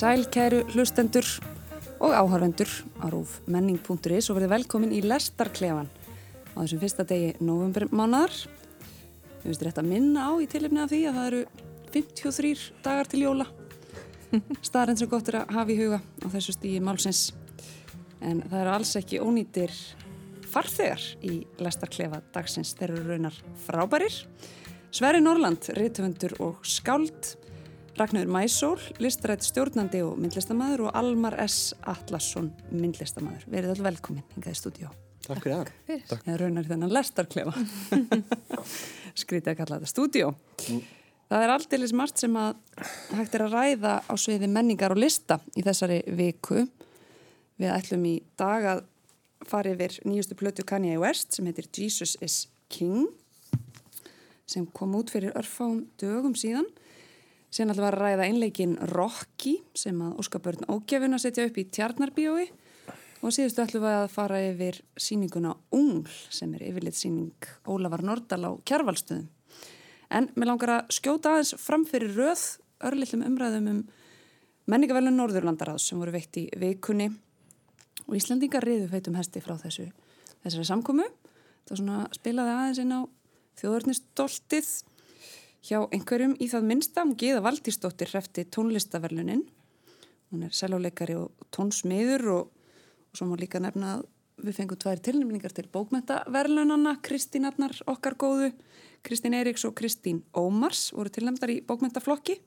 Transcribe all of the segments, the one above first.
Sæl, kæru hlustendur og áhörvendur á rúf menning.is og verið velkomin í Lestarklefan á þessum fyrsta degi novembermánaðar. Við finnst rétt að minna á í tilifni af því að það eru 53 dagar til jóla. Starrend sem gott er að hafa í huga á þessu stígi málsins. En það eru alls ekki ónýtir farþegar í Lestarklefa dagsins. Þeir eru raunar frábærir. Sverri Norland, reytöfundur og skáld Ragnarður Mæsól, listrætt stjórnandi og myndlistamæður og Almar S. Atlasson, myndlistamæður. Verið all velkomin hingað í stúdíó. Takk fyrir það. Takk. Ég raunar í þennan lestarklefa. Skrítið að kalla þetta stúdíó. Mm. Það er alltilis margt sem að hægt er að ræða á sviði menningar og lista í þessari viku. Við ætlum í dag að fara yfir nýjustu plötu Kanye West sem heitir Jesus is King sem kom út fyrir örfám dögum síðan Síðan ætlum við að ræða einleikin Rocky sem að Óskabörn Ógjafun að setja upp í Tjarnarbíói og síðustu ætlum við að fara yfir síninguna Ungl sem er yfirleitt síning Ólafar Nordal á Kjærvalstöðum. En mér langar að skjóta aðeins framfyrir röð örlillum umræðum um menningavelun Norðurlandaráðs sem voru veitt í vikunni og Íslandingar riðu feitum hesti frá þessu, þessari samkomu. Það spilaði aðeins inn á þjóðörnistoltið hjá einhverjum í það minnsta. Gíða Valdísdóttir hrefti tónlistaverlunin. Hún er seljuleikari og tónsmiður og, og svo má líka nefna að við fengum tvær tilnefningar til bókmentaverlunana. Kristín Arnar okkar góðu, Kristín Eiríks og Kristín Ómars voru tilnefndar í bókmentaflokki.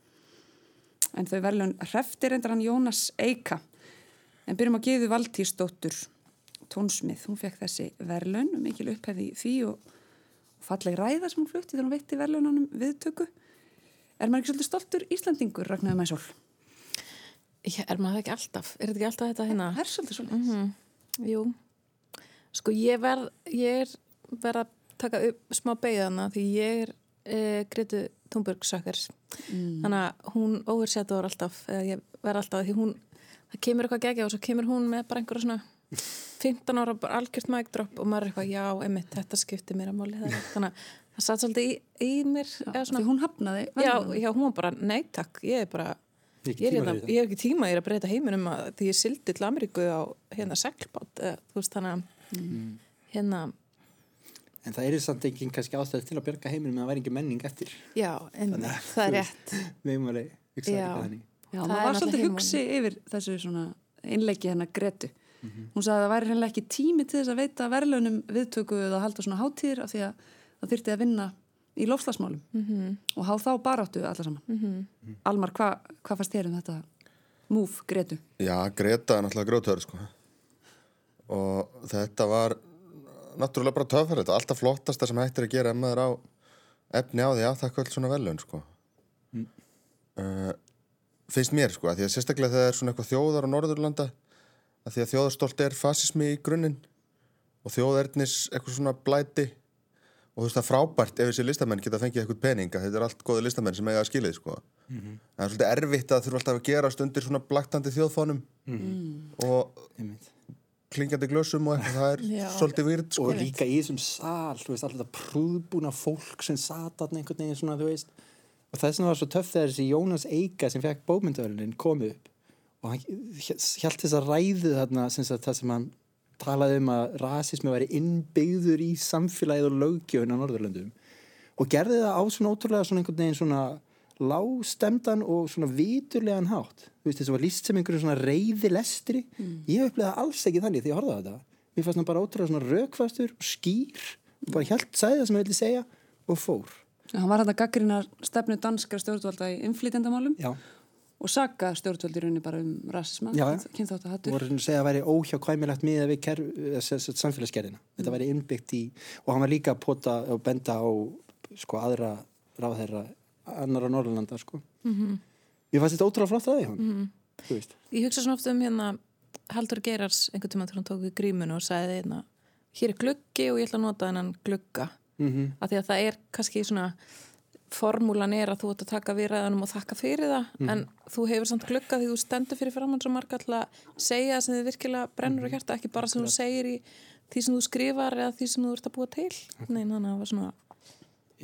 En þau verlun hrefti reyndar hann Jónas Eika. En byrjum að Gíðu Valdísdóttur tónsmið. Hún fekk þessi verlun, mikil upphefði því og falleg ræða sem hún flutti þegar hún veitti verðlunanum viðtöku. Er maður ekki svolítið stoltur Íslandingur, Ragnar Mæsól? Já, er maður ekki alltaf? Er þetta ekki alltaf þetta hérna? Það er svolítið svolítið. Mm -hmm. Jú. Sko ég verð, ég er verð að taka upp smá beigðana því ég er e, Gretu Thunberg-sökkers. Mm. Þannig að hún óversjáður alltaf, eða ég verð alltaf því hún, það kemur eitthvað gegja og svo kemur hún með bara einhverja svona 15 ára algjört mækdropp og maður er eitthvað já, emitt, þetta skiptir mér að máli þannig að það satt svolítið í, í mér já, Því hún hafnaði já, já, hún var bara, nei takk, ég er bara ég er, hérna, ég er ekki tíma, ég er að breyta heiminum að því ég sildi til Ameríku á hérna seglbátt, þú veist þannig að mm. hérna. En það er samt ekki kannski ástæðið til að björga heiminum en það væri ekki menning eftir. Já, en það er rétt. Við hugsaði ekki það Já, það var svolítið hugsi yfir þessu svona einleiki hennar Gretu Mm -hmm. Hún sagði að það væri hennilega ekki tími til þess að veita verðlunum viðtöku eða halda svona hátýr af því að það þurfti að vinna í lofslagsmálum mm -hmm. og há þá baráttu alla saman. Mm -hmm. Almar, hvað hva fannst þér um þetta múf Gretu? Já, Greta er náttúrulega grótöður sko og þetta var náttúrulega bara þetta, alltaf flottasta sem hættir að gera ef maður á efni á því að það kvöld svona velun sko uh, finnst mér sko, að því að sérstaklega þegar það er svona eitthvað þjóðar á Norðurlanda að því að þjóðarstolt er fasismi í grunninn og þjóðernis eitthvað svona blæti og þú veist það er frábært ef þessi listamenn geta fengið eitthvað peninga, þetta er allt góði listamenn sem eiga að skilja því sko mm -hmm. það er svolítið erfitt að þurfa alltaf að gera stundir svona blaktandi þjóðfánum mm -hmm. og klingjandi glössum og eitthvað, það er Já. svolítið výrt sko. og líka í þessum sál, þú veist alltaf prúðbúna fólk sem sata einhvern veginn svona, þú veist og þess vegna var svo töff þegar þessi Jónas Eika sem fekk bókmyndavörlunin komið upp og hann held þess að ræðu þarna það sem hann talaði um að rasismi væri innbyggður í samfélagið og lögjöfun á Norðurlöndum. Og gerði það á svona ótrúlega svona einhvern veginn svona lágstemdan og svona viturlegan hátt. Þess að var líst sem einhverju svona reyði lestri mm. ég hef upplegað alls ekki þannig því að horfa þetta. Mér fannst hann bara ótrúlega svona rökfastur og skýr og bara helt sæði það sem ég vildi segja og fór. Hann var þetta gaggrínar stefnu danskar stjórnvalda í innflýtendamálum Já og saga stjórnvöldirunni bara um rasismann kynþátt að hattur. voru að segja að það væri óhjákvæmilegt miða við samfélagsgerðina mm. þetta væri innbyggt í og hann var líka að pota og benda á sko aðra ráðherra annar á Norrlanda sko mm -hmm. ég fannst þetta ótrúlega flott að því mm -hmm. ég hugsa svona oft um hérna Haldur Gerars einhvern tíma þegar hann tók við grímunu og sagði hérna hér er gluggi og ég ætla að nota hennan glugga -hmm. af því að það er kannski svona formúlan er að þú ætti að taka viðræðanum og þakka fyrir það mm. en þú hefur samt glukka því þú stendur fyrir framann svo marga alltaf að segja sem þið virkilega brennur og hjarta, ekki bara sem þú segir í því sem þú skrifar eða því sem þú ert að búa til. Nei, þannig að það var svona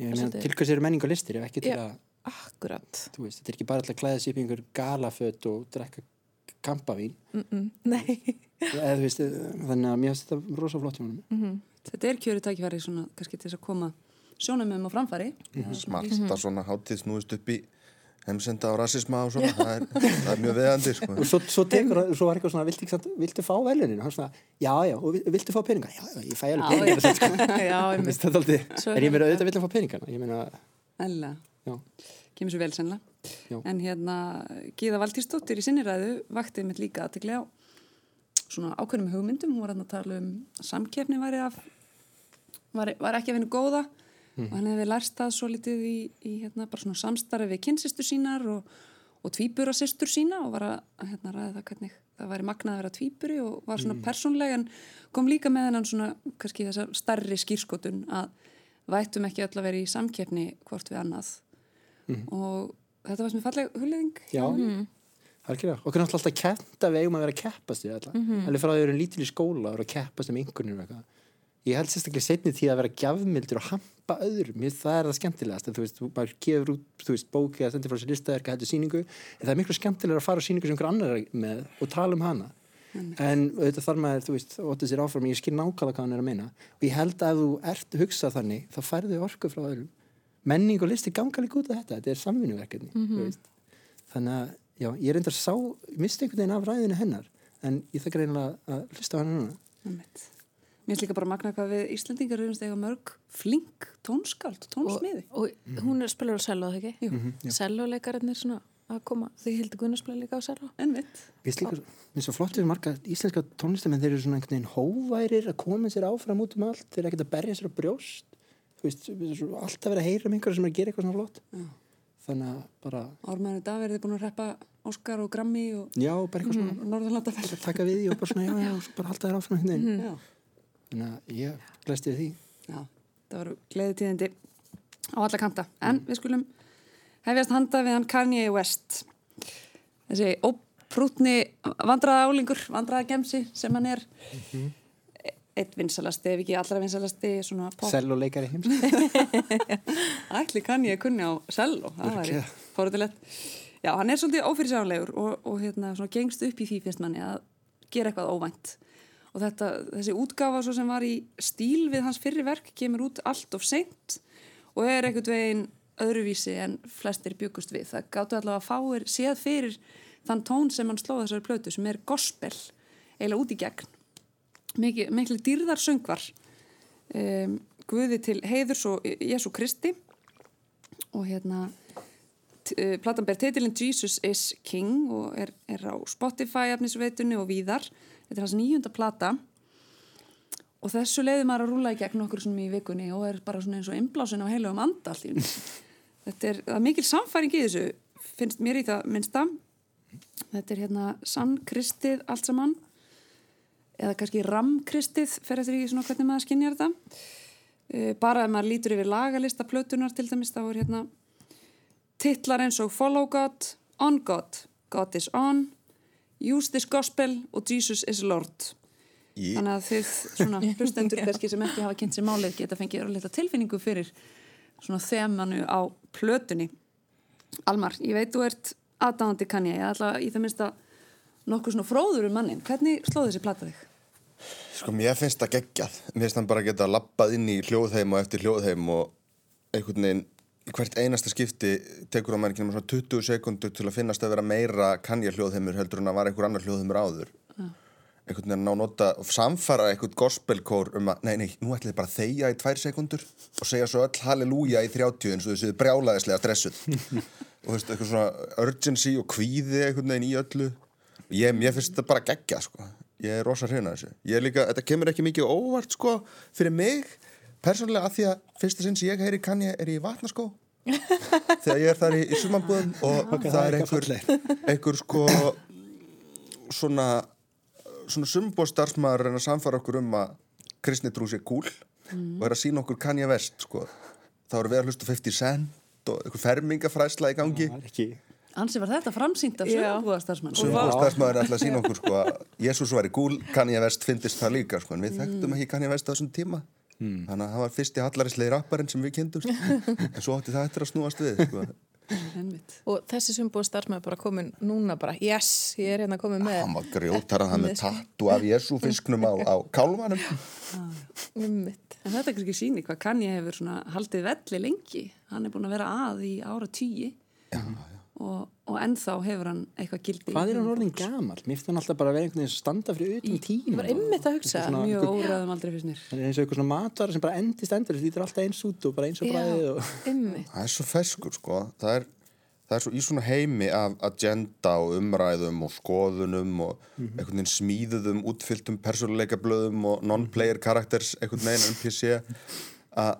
Tilkvæmst eru menning og listir ef ekki til að akkurat. Þetta er ekki bara alltaf að klæða sér í einhver galaföt og drekka kampavín. Mm -mm. Nei. Eða veist, þannig að mér finnst þetta rosa flott mm Þetta er kjöru tækifæri svona, kannski til þess að koma sjónamöðum á framfæri. smart að svona hátíð snúist upp í heimsenda á rasisma og svona það er, það er mjög veðandi sko. og svo, svo tekur, svo var eitthvað svona viltu, ekki samt- viltu fá velunin, hann svona já, já, og vil- viltu fá peninga, já, já, ég fæ alveg Já, peninga sko. Einmitt. veist, þetta er aldrei, er er ég meira það- auðvitað vilja fá peningana ég meina, já, kemur svo vel sennilega. Já. En hérna, Gíða Valtísdóttir í sinni ræðu vakti mitt líka aðtekli á svona ákveðnum hugmyndum. Hún var að tala um væri, af, var, var ekki að vinna góða og hann hefði lærst það svo litið í, í hérna, bara svona samstarfi við kynnsistur sínar og, og tvíburasistur sína og var að hérna, ræða það hvernig það væri magnað að vera tvíburi og var svona persónleg en kom líka með hennan svona kannski þessa starri skýrskotun að vættum ekki öll að vera í samkeppni hvort við annað. Og þetta var sem er falleg hulleðing já. algjörlega, okkur er náttúrulega alltaf kent að við eigum að vera að keppast við þetta alveg frá því að við erum lítil í skóla og vera að keppast um einhvernir og eitthvað ég held sérstaklega setni tíð að vera gjafmildur og hampa öðrum, mér það er það skemmtilegast. Þú veist, þú bara gefur út, þú veist, bóki að sendir frá sér listaverka, heldur síningu en það er miklu skemmtilega að fara á síningu sem einhver annar er með og tala um hana. En auðvitað þarf maður, þú veist, óttið sér áfram. Ég skil nákvæmlega hvað hann er að meina. Og ég held að þú ert hugsað þannig, þá færðu orku frá öðrum. Menning og listi ganga líka út af þetta. Þetta er samvinnuverkefni þú veist. þannig að, já, ég reyndar sá misti einhvern veginn af ræðinu hennar. En ég þakka reynilega að hlusta á hana núna. Mér finnst líka bara magna hvað við Íslandingar erum stega mörg flink tónskáld, tónsmiði. og, og hún er spilur á cello, það ekki? Jú. Cello-leikarinn er svona að koma því Hildi Gunnar spila líka á cello Einmitt. Mér finnst líka svo- mér finnst svo flott við marga íslenska tónlistamenn þeir eru svona einhvern veginn hóværir að koma sér áfram út um allt þeir eru ekkert að berja sér á brjóst þú veist, svo alltaf verið að heyra um einhverja sem er að gera eitthvað svona flott Já. þannig að bara, Ármæður Daverði búin að reppa Óskar og Grammy og já, bara eitthvað svona Norðurlandafell. bara taka við því og bara svona, já, já, bara halda þér áfram Já. Þannig að ég glæsti við því Já, það voru gleði tíðindi á alla kanta. En við skulum hefjast handa við hann Kanye West. Þessi óprútni vandraða álingur, vandraða gemsi sem hann er. Eitt vinsalasti, ef ekki allra vinsalasti svona pop. selloleikari heims Ætli Kanye kunni á cello, það væri fórhundilegt. Já, hann er svolítið ófyrirsjálegur og, og hérna, svona, gengst upp í því finnst manni að gera eitthvað óvænt. Og þetta, þessi útgáfa svo sem var í stíl við hans fyrri verk kemur út allt of seint og er einhvern veginn öðruvísi en flestir byggust við. Það gáttu allavega að fáir séð fyrir þann tón sem hann slóð þessari plötu sem er gospel, eiginlega út í gegn. Mikið, miklu dýrðar söngvar um, Guði til heiðurs og Jésu Kristi og hérna uh, platan ber titilinn Jesus is King og er, er á Spotify efnisveitunni og víðar þetta er hans nýjunda plata. Og þessu leiði maður að rúla í gegn okkur svona í vikunni og er bara svona eins og inblásin á heilugum anda allt í einu. þetta er, það er mikil samfæring í þessu finnst mér í það minnsta. Þetta er hérna sannkristið allt saman. Eða kannski ramkristið fer eftir í svona hvernig maður skinnjar þetta. Eh, bara ef maður lítur yfir lagalista plötunar til dæmis þá er hérna titlar eins og Follow God, On God, God is On Use this Gospel og Jesus is Lord. Í- þannig að þið svona hlustendur kannski sem ekki hafa kynnt sér málið geta fengið örlita tilfinningu fyrir svona þemanu á plötunni. Almar, ég veit þú ert aðdáðandi kann ég, ég ætla í það minnst að nokkuð svona fróður um mannin hvernig slóð þessi plata þig? Sko, mér finnst það geggjað. Mér finnst hann bara geta lappað inn í hljóðheim og eftir hljóðheim og einhvern veginn hvert einasta skipti tekur á manninginu svona 20 sekundur til að finnast að vera meira kannja hljóðheimur heldur en að var einhver annar hljóðheimur áður. Einhvern veginn að ná nota samfara einhvern gospelkór um að, nei, nei, nú ætlum þið bara að þegja í tvær sekundur og segja svo öll halleluja í 30 eins og þau séu brjálaðislega stressuð. og þú veist, eitthvað svona urgency og kvíði einhvern veginn í öllu. Ég, mér finnst þetta bara geggja, sko. Ég er rosa hrifin að þessu. Ég er líka, þetta kemur ekki mikið óvart, sko, fyrir mig. Persónulega að því að fyrsta sinn sem ég heyri kann ég er í vatnaskó. Þegar ég er þar í, í sumambúðum og Ok, það það er er einhver, einhver, sko, svona, svona sumbúðstarfsmaður reyna að samfara okkur um að kristni trú sé kúl og er að sína okkur kann ég vest, sko. Þá erum við að hlusta á 50 cent og einhver fermingafræsla í gangi. það er ekki Ansi var þetta framsýnt af Já. sögubúðastarsmann Sumbúðstarfsmaður er alltaf að sína okkur, sko, að Jésús væri kúl, kann ég vest fyndist það líka, sko, en við þekktum ekki kann ég vest á þessum tíma. Þannig að það var fyrsti hallaríslegi rapparinn sem við kynntumst en svo átti það eftir að snúast við sko. Og þessi sem búið starfsmæður bara komin núna bara, yes, ég er hérna komin með Hann var grjótar að hann með tattu af Jésu fisknum á, á kálvanum. mitt En þetta er kannski síni hvað Kanye hefur svona haldið velli lengi. Hann er búin að vera að í ára tíi og, og ennþá hefur hann eitthvað gildi. Hvað er hann orðin gamal? Mér finnst hann alltaf bara að vera einhvern veginn standa fyrir utan tíma. var einmitt að hugsa Svona- Mjög óræðum aldrei fyrst mér. Það er eins og eitthvað svona matvara sem bara endist endur, það lítur alltaf eins út og bara eins og bræðið og... einmitt Það er svo ferskur, sko. Það er, það er svo í svona heimi af agenda og umræðum og skoðunum og einhvern veginn smíðuðum, útfylltum persónuleika blöðum og non-player characters einhvern veginn NPC að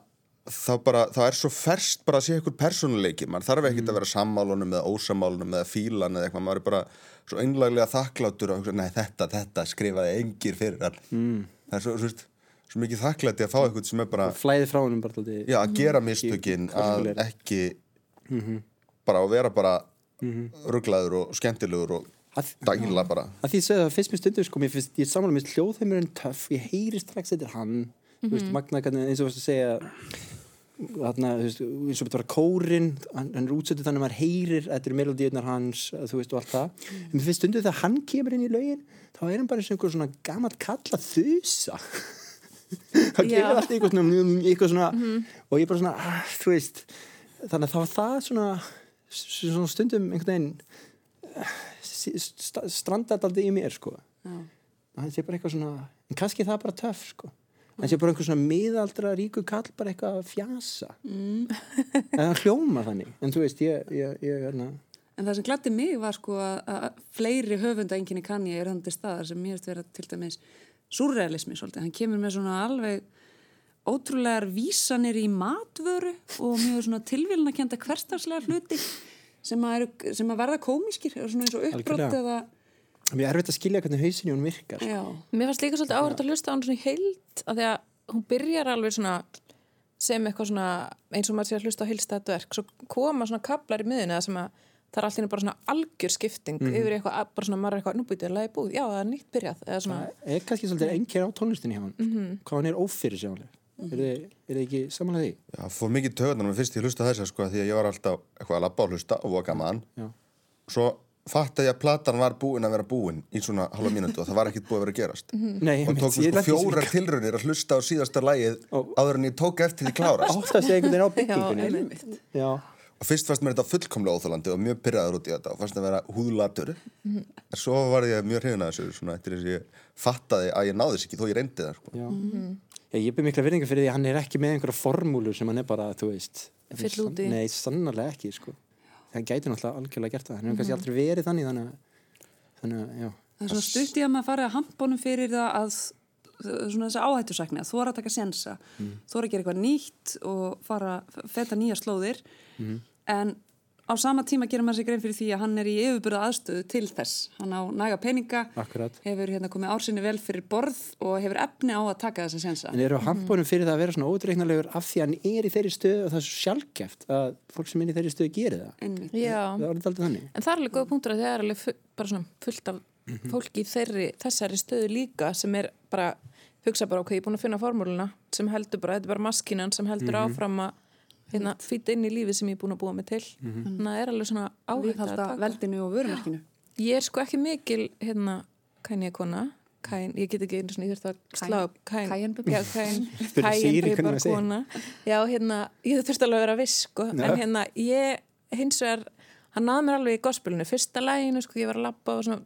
þá bara, þá er svo ferst bara að sé einhver persónuleiki, mann þarf ekkert að vera sammálunum eða ósamálunum eða fílan eða eitthvað, maður er bara svo einlaglega þakklátur og nei þetta, þetta skrifaði engir fyrir all mm. það er svo, svo, veist, svo mikið þakklæti að fá eitthvað sem er bara Flæði frá honum bara alltaf. Að gera mistökin að ekki bara að vera bara rugglaður og skemmtilegur og Að- dæla bara. Að því það fyrst mér stundum sko, finnst, ég samanlega mér hljóðheimurinn töff, ég heyri strax þetta er hann, þú veist, magna hvernig eins og varst að segja þarna, þú veist, eins og þetta var kórin hann, hann er útsettur þannig að maður heyrir þetta er melodíunar hans, þú veist, og allt það. En mér finnst stundum þegar hann kemur inn í lögin þá er hann bara eins og einhver svona gamall kalla þusa. Þá gerir alltaf eitthvað svona, eitthvað svona og ég bara svona, ah, þú veist þannig að þá var það svona svona stundum einhvern veginn st strandaði aldrei í mér sko. Það sé bara eitthvað svona en kannski er það bara töff sko það sé bara einhver svona miðaldra ríku kall bara eitthvað að fjasa. Mm. en það hljóma þannig. En þú veist ég, ég, ég hérna. En það sem gladdi mig var sko að, að fleiri höfunda enginni kanni er þannig staðar sem mér erst vera til dæmis surrealismi svolítið. Hann kemur með svona alveg ótrúlegar vísanir í matvöru og mjög svona tilvíluna kenda hverstarslega hluti sem að, eru, sem að verða svona eins og uppbrott eða mér er erfitt að skilja hvernig hausin í hún virkar. Já, Mér fannst líka svolítið áhverð að hlusta á hann svona í heild af því að hún byrjar alveg svona sem eitthvað svona eins og maður sé að hlusta á heilstætt verk svo koma svona kaplar í miðinu sem að það er alltaf bara svona algjör skipting yfir eitthvað, bara svona maður er eitthvað, nú byrjuðu að lagi búið, já það er nýtt byrjað eða svona, það er kannski svolítið engir á tónlistinni hjá hann hvað hann er ófyrir sjónlega er þið er þið ekki samanlega því? Já, fór mikið töðunar með fyrst ég hlusta þess sko, því að ég var alltaf eitthvað að labba og hlusta og var gaman. Já. svo fatt að ég að platan var búin að vera búin í svona halva mínútu og það var ekkert búið að vera að gerast Nei, og tók ég sko þessu fjórar líka. tilraunir að hlusta á síðasta lagið Ó. áður en ég tók eftir því klárast að segja einhvern veginn á byggingunni og fyrst fannst mér þetta fullkomlega óþólandi og mjög pyrraður út í þetta og fannst það vera húðlatur Mhm. en svo var ég mjög hrifin að þessu svona eftir þess að ég fattaði að ég náði þess ekki þó ég reyndi það sko. já. Já, ég byrð mikla virðingar fyrir því að hann er ekki með einhverja formúlu sem hann er bara, þú veist Fyll út í. Nei, sannarlega ekki, sko Það gæti náttúrulega algjörlega gert það. Hann hefur kannski aldrei verið þannig þannig að, þannig að, já. Það er svona stutt í að maður fari að hampónum fyrir það að svona þessi áhættusækni að þóra að taka sensa þóra að gera eitthvað nýtt og fara að feta nýja slóðir. En á sama tíma gerir maður sér grein fyrir því að hann er í yfirbyrða aðstöðu til þess. Hann á næga peninga Akkurat. hefur hérna komið ársinni vel fyrir borð og hefur efni á að taka þessa sensa En eru hampónum fyrir það að vera svona ódreiknarlegur af því að hann er í þeirri stöðu og það er svo sjálfgeft að fólk sem er í þeirri stöðu gerir það? Einmitt. já. Það er en það er alveg góð punktur að það er alveg bara svona fullt af fólki í þeirri, þessari stöðu líka sem er bara hugsa bara ok, ég er búin að finna formúluna sem heldur bara, þetta er bara maskinan sem heldur áfram að hérna, fýta inn í lífið sem ég er búin að búa mig til. Þannig að það er alveg svona áhægt að viðhalda taka. veldinu og vörumarkinu Ég er sko ekki mikil hérna kænjakona Kæn, ég get ekki einu svona, ég þurfti að slá kæn, Cayenne já, kæn, maður segir. kona já, hérna, ég þurfti alveg að vera viss sko, Já. en hérna, ég hins vegar, hann náði mér alveg í gospelinu. Fyrsta læginu, sko, ég var að labba og svona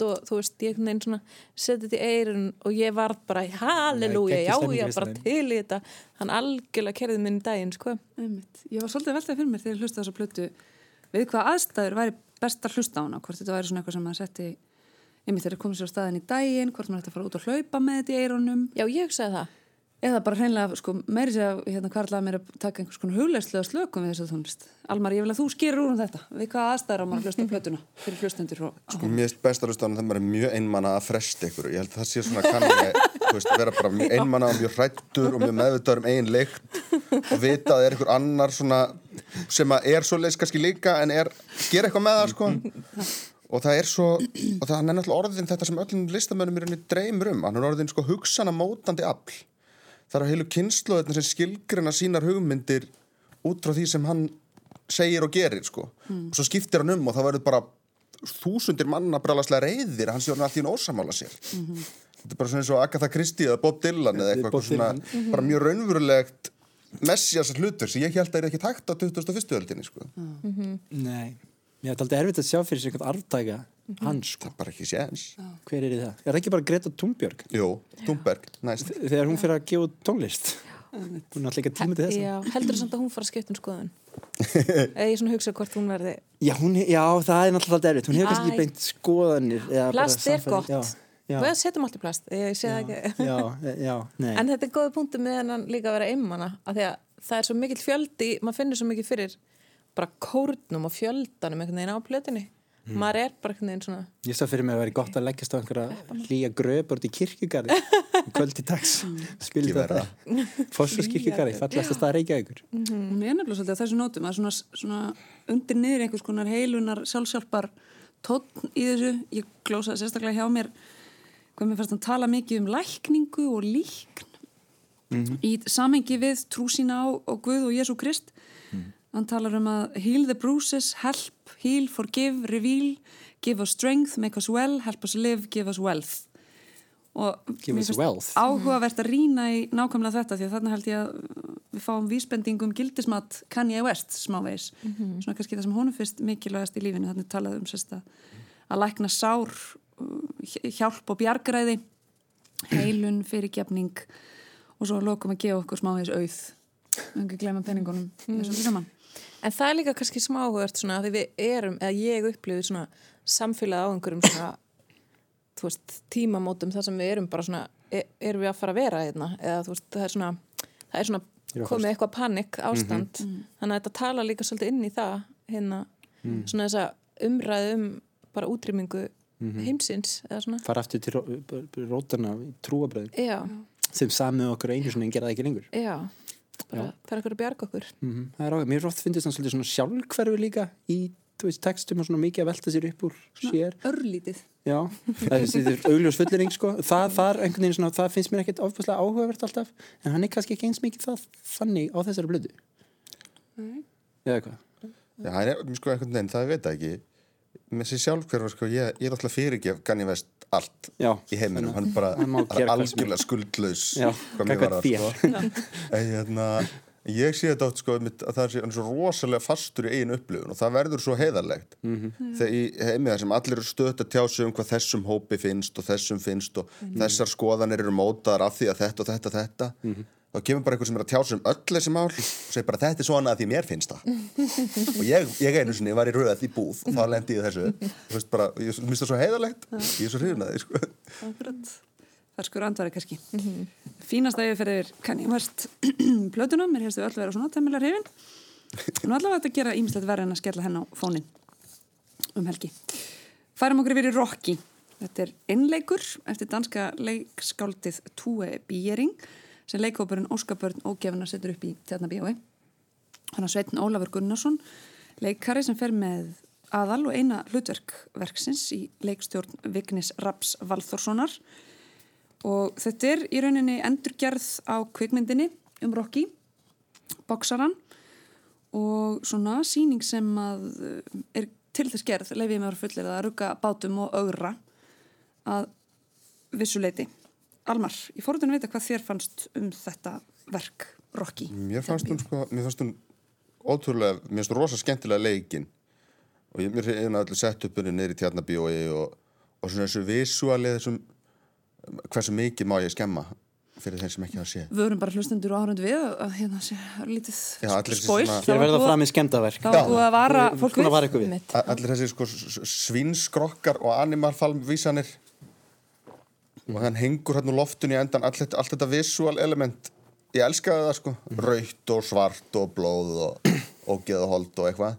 dimmt og þú veist, ég einhvern veginn svona setið þetta í eirun og ég var bara halleluja, já, já, fyrsta bara til í þetta. Hann algjörlega kerðið minn í daginn, sko. Einmitt. Ég var svolítið veltað fyrir mér þegar ég hlusta þessa plötu við hvað aðstæður væri best að hlusta á hana hvort þetta væri svona eitthvað sem maður setti einmitt þegar komið sér á staðin í daginn hvort maður ætti að fara út og hlaupa með þetta í eironum Já, ég hugsaði það eða bara hreinlega, sko, meiri sér að hérna hvarlaði mér að taka einhvers konar huglegslega slökum við þessu tónlist. Almar, ég vil að þú skýrir úr um þetta við hvað aðstæður á maður að hlusta plötuna fyrir hlustendur og Sko, mér finnst best að hlusta á hann þegar maður er mjög einmanna að fresta ykkur. Ég held að það sé svona kann ég, þú veist, vera bara mjög einmanna og mjög hrættur og mjög meðvitaður um eigin lykt og vita að það er einhver annar svona sem að er svo leys kannski líka en er, gera eitthvað með það, sko. Og það er svo, og það er náttúrulega orðin þetta sem öllum listamönnum í rauninni dreymur um. Hann er orðin sko hugsana mótandi afl. Það eru heilu kynnslóðirna sem skilgrina sínar hugmyndir út frá því sem hann segir og gerir sko. og svo skiptir hann um og það verður bara þúsundir manna brjálaslega reyðir hann sé hann allt í ósamála sér þetta er bara svona eins og Agatha Christie eða Bob Dylan eða Bob eitthvað svona, Dylan. bara mjög raunverulegt messias hlutur sem ég held að er ekki takt á 21. öldinni sko. Nei, ég ætla aldrei erfitt að sjá fyrir sig eitthvað arftæka hans sko. það er bara ekki séns. Hver er það? Er það ekki bara Greta Thunberg? Jú, Thunberg, næst. Þegar hún fyrir að gefa út tónlist. Hún er alltaf ekki tíma til þess Já, heldur samt að hún fara að skipta um skoðun. Eða ég svona hugsa hvort hún verði Já, hún, já, það er alltaf erfitt. Hún hefur kannski ekki beint skoðanir eða bara plast er gott. Já, já, við setjum allt í plast, ég sé það ekki. já, já, nei. En þetta er góði punktu með hennan líka að vera einmana af því að það er svo mikill fjöldi maður finnur svo mikið fyrir bara kórnum og fjöldanum einhvern veginn á plötunni. Maður er bara einhvern veginn svona Ég sá fyrir mig að vera gott að leggjast á einhverja hlýja gröp út í kirkjugarði kvöld í dags. Spilið Ekki verra. þetta. Fossars kirkjugarði, fallast að staða Reykjavíkur. Hún er nefnilega svolítið á þessu nótum að svona, svona undir niður einhvers konar heilunar sjálfsjálfar tónn í þessu. Ég glósaði sérstaklega hjá mér hvað mér fannst hann tala mikið um lækningu og líkn í samengi við trú sína á og Guð og Jésu Krist. Hann talar um að heal the bruises, help, heal, forgive, reveal, give us strength, make us well, help us live, give us wealth. Og Give us wealth. áhugavert að rýna í nákvæmlega þetta því að þarna held ég að við fáum vísbendingum gildismat Kanye West smávegis svona kannski það sem honum fyrst mikilvægast í lífinu þannig talað um sérst að að lækna sár uh, hjálp og bjargræði heilun, fyrirgefning og svo lokum að gefa okkur smávegis auð ekki glemma peningunum mm. þessu saman en það er líka kannski smá áhugavert svona að því við erum, eða ég upplifið svona samfélag á einhverjum svona þú veist, tímamótum þar sem við erum bara svona, er, erum við að fara að vera hérna, eða þú veist, það er svona það er svona að komið eitthvað panik ástand. Þannig að þetta tala líka svolítið inn í það hérna, svona þessa umræðu um bara útrýmingu heimsins, eða svona. Fara aftur til rótana já, sem samið okkur einu svona en gera það ekki lengur. Já, bara, það er eitthvað að bjarga okkur? Mm það er ágæð, mér oft fyndist hann svolítið svona sjálfhverfi líka í þú veist, textum og svona mikið að velta sér upp úr sér. Örlítið. Já, það er, það augljós fullering sko. það, það, er svona, það finnst mér ekkert ofbúslega áhugavert alltaf en hann er kannski ekki eins mikið það þannig á þessari blödu eða hvað? Já, hann er, sko, veginn, það veit það ekki með sér sjálfhverfa, sko, ég, ég er alltaf fyrirgef Ganni Vest allt Já, í heiminum, hann bara er. algjörlega skuldlaus hvað mér varðar, þér. sko. en hérna ég sé þetta oft, sko, mitt, að það er sé- hann er svo rosalega fastur í eigin upplifun og það verður svo heiðarlegt Mhm. þegar í heimi þar sem allir eru stöðt að tjá sig um hvað þessum hópi finnst og þessum finnst og Mhm. þessar skoðanir eru mótaðar af því að þetta og þetta og þetta Mhm. Þá kemur bara einhver sem er að tjá sig um öll þessi mál og segir bara þetta er svona að því mér finnst það. Og ég, ég einu sinni var í röð í búð og þá lendi ég þessu. Þú veist bara, ég minnst það svo heiðarlegt. Ég er svo hrifin að því sko. Akkurat. Ferskur andvari kannski. Fínasta yfirferðir Kanye West plötuna, mér hefstu öll vera svona temmilega hrifin. Nú allavega þetta gera ímislegt verið en að skella henn á fónin um helgi. Færum okkur yfir í Rocky. Þetta er innleikur eftir danska leikskáldið Tue Biering sem leikhópurinn Óskabörn ógefna setur upp í tjarnabíói Þannig að Sveitn Ólafur Gunnarsson leikari sem fer með aðal og eina hlutverk verksins í leikstjórn Vignis Raps Valþórssonar og þetta er í rauninni endurgerð á kvikmyndinni um Rocky, boksaran og svona síning sem að eh, er til þess gerð, leif ég með að vera fullir að rugga bátum og augra að vissuleiti. Almar, ég fór að vita hvað þér fannst um þetta verk Rocky. mér fannst hún sko, mér fannst hún ótrúlega, mér fannst hún rosa skemmtilega leikin og ég, mér hefði allir sett upp henni neyri tjarnabíói og, og svona þessu visuali þessum hversu mikið má ég skemma fyrir þeim sem ekki hafa séð Við vorum bara hlustendur og áhörund við að, hérna sé lítið Já, allir þessi spóil. Hér verða fram í. A- allir þessi sko s- svínsskrokkar og animalfalmvísanir og hann hengur hann úr loftun í endan allt, allt þetta visual element ég elskaði það sko. Raut og svart og blóð og, og geðahold og eitthvað.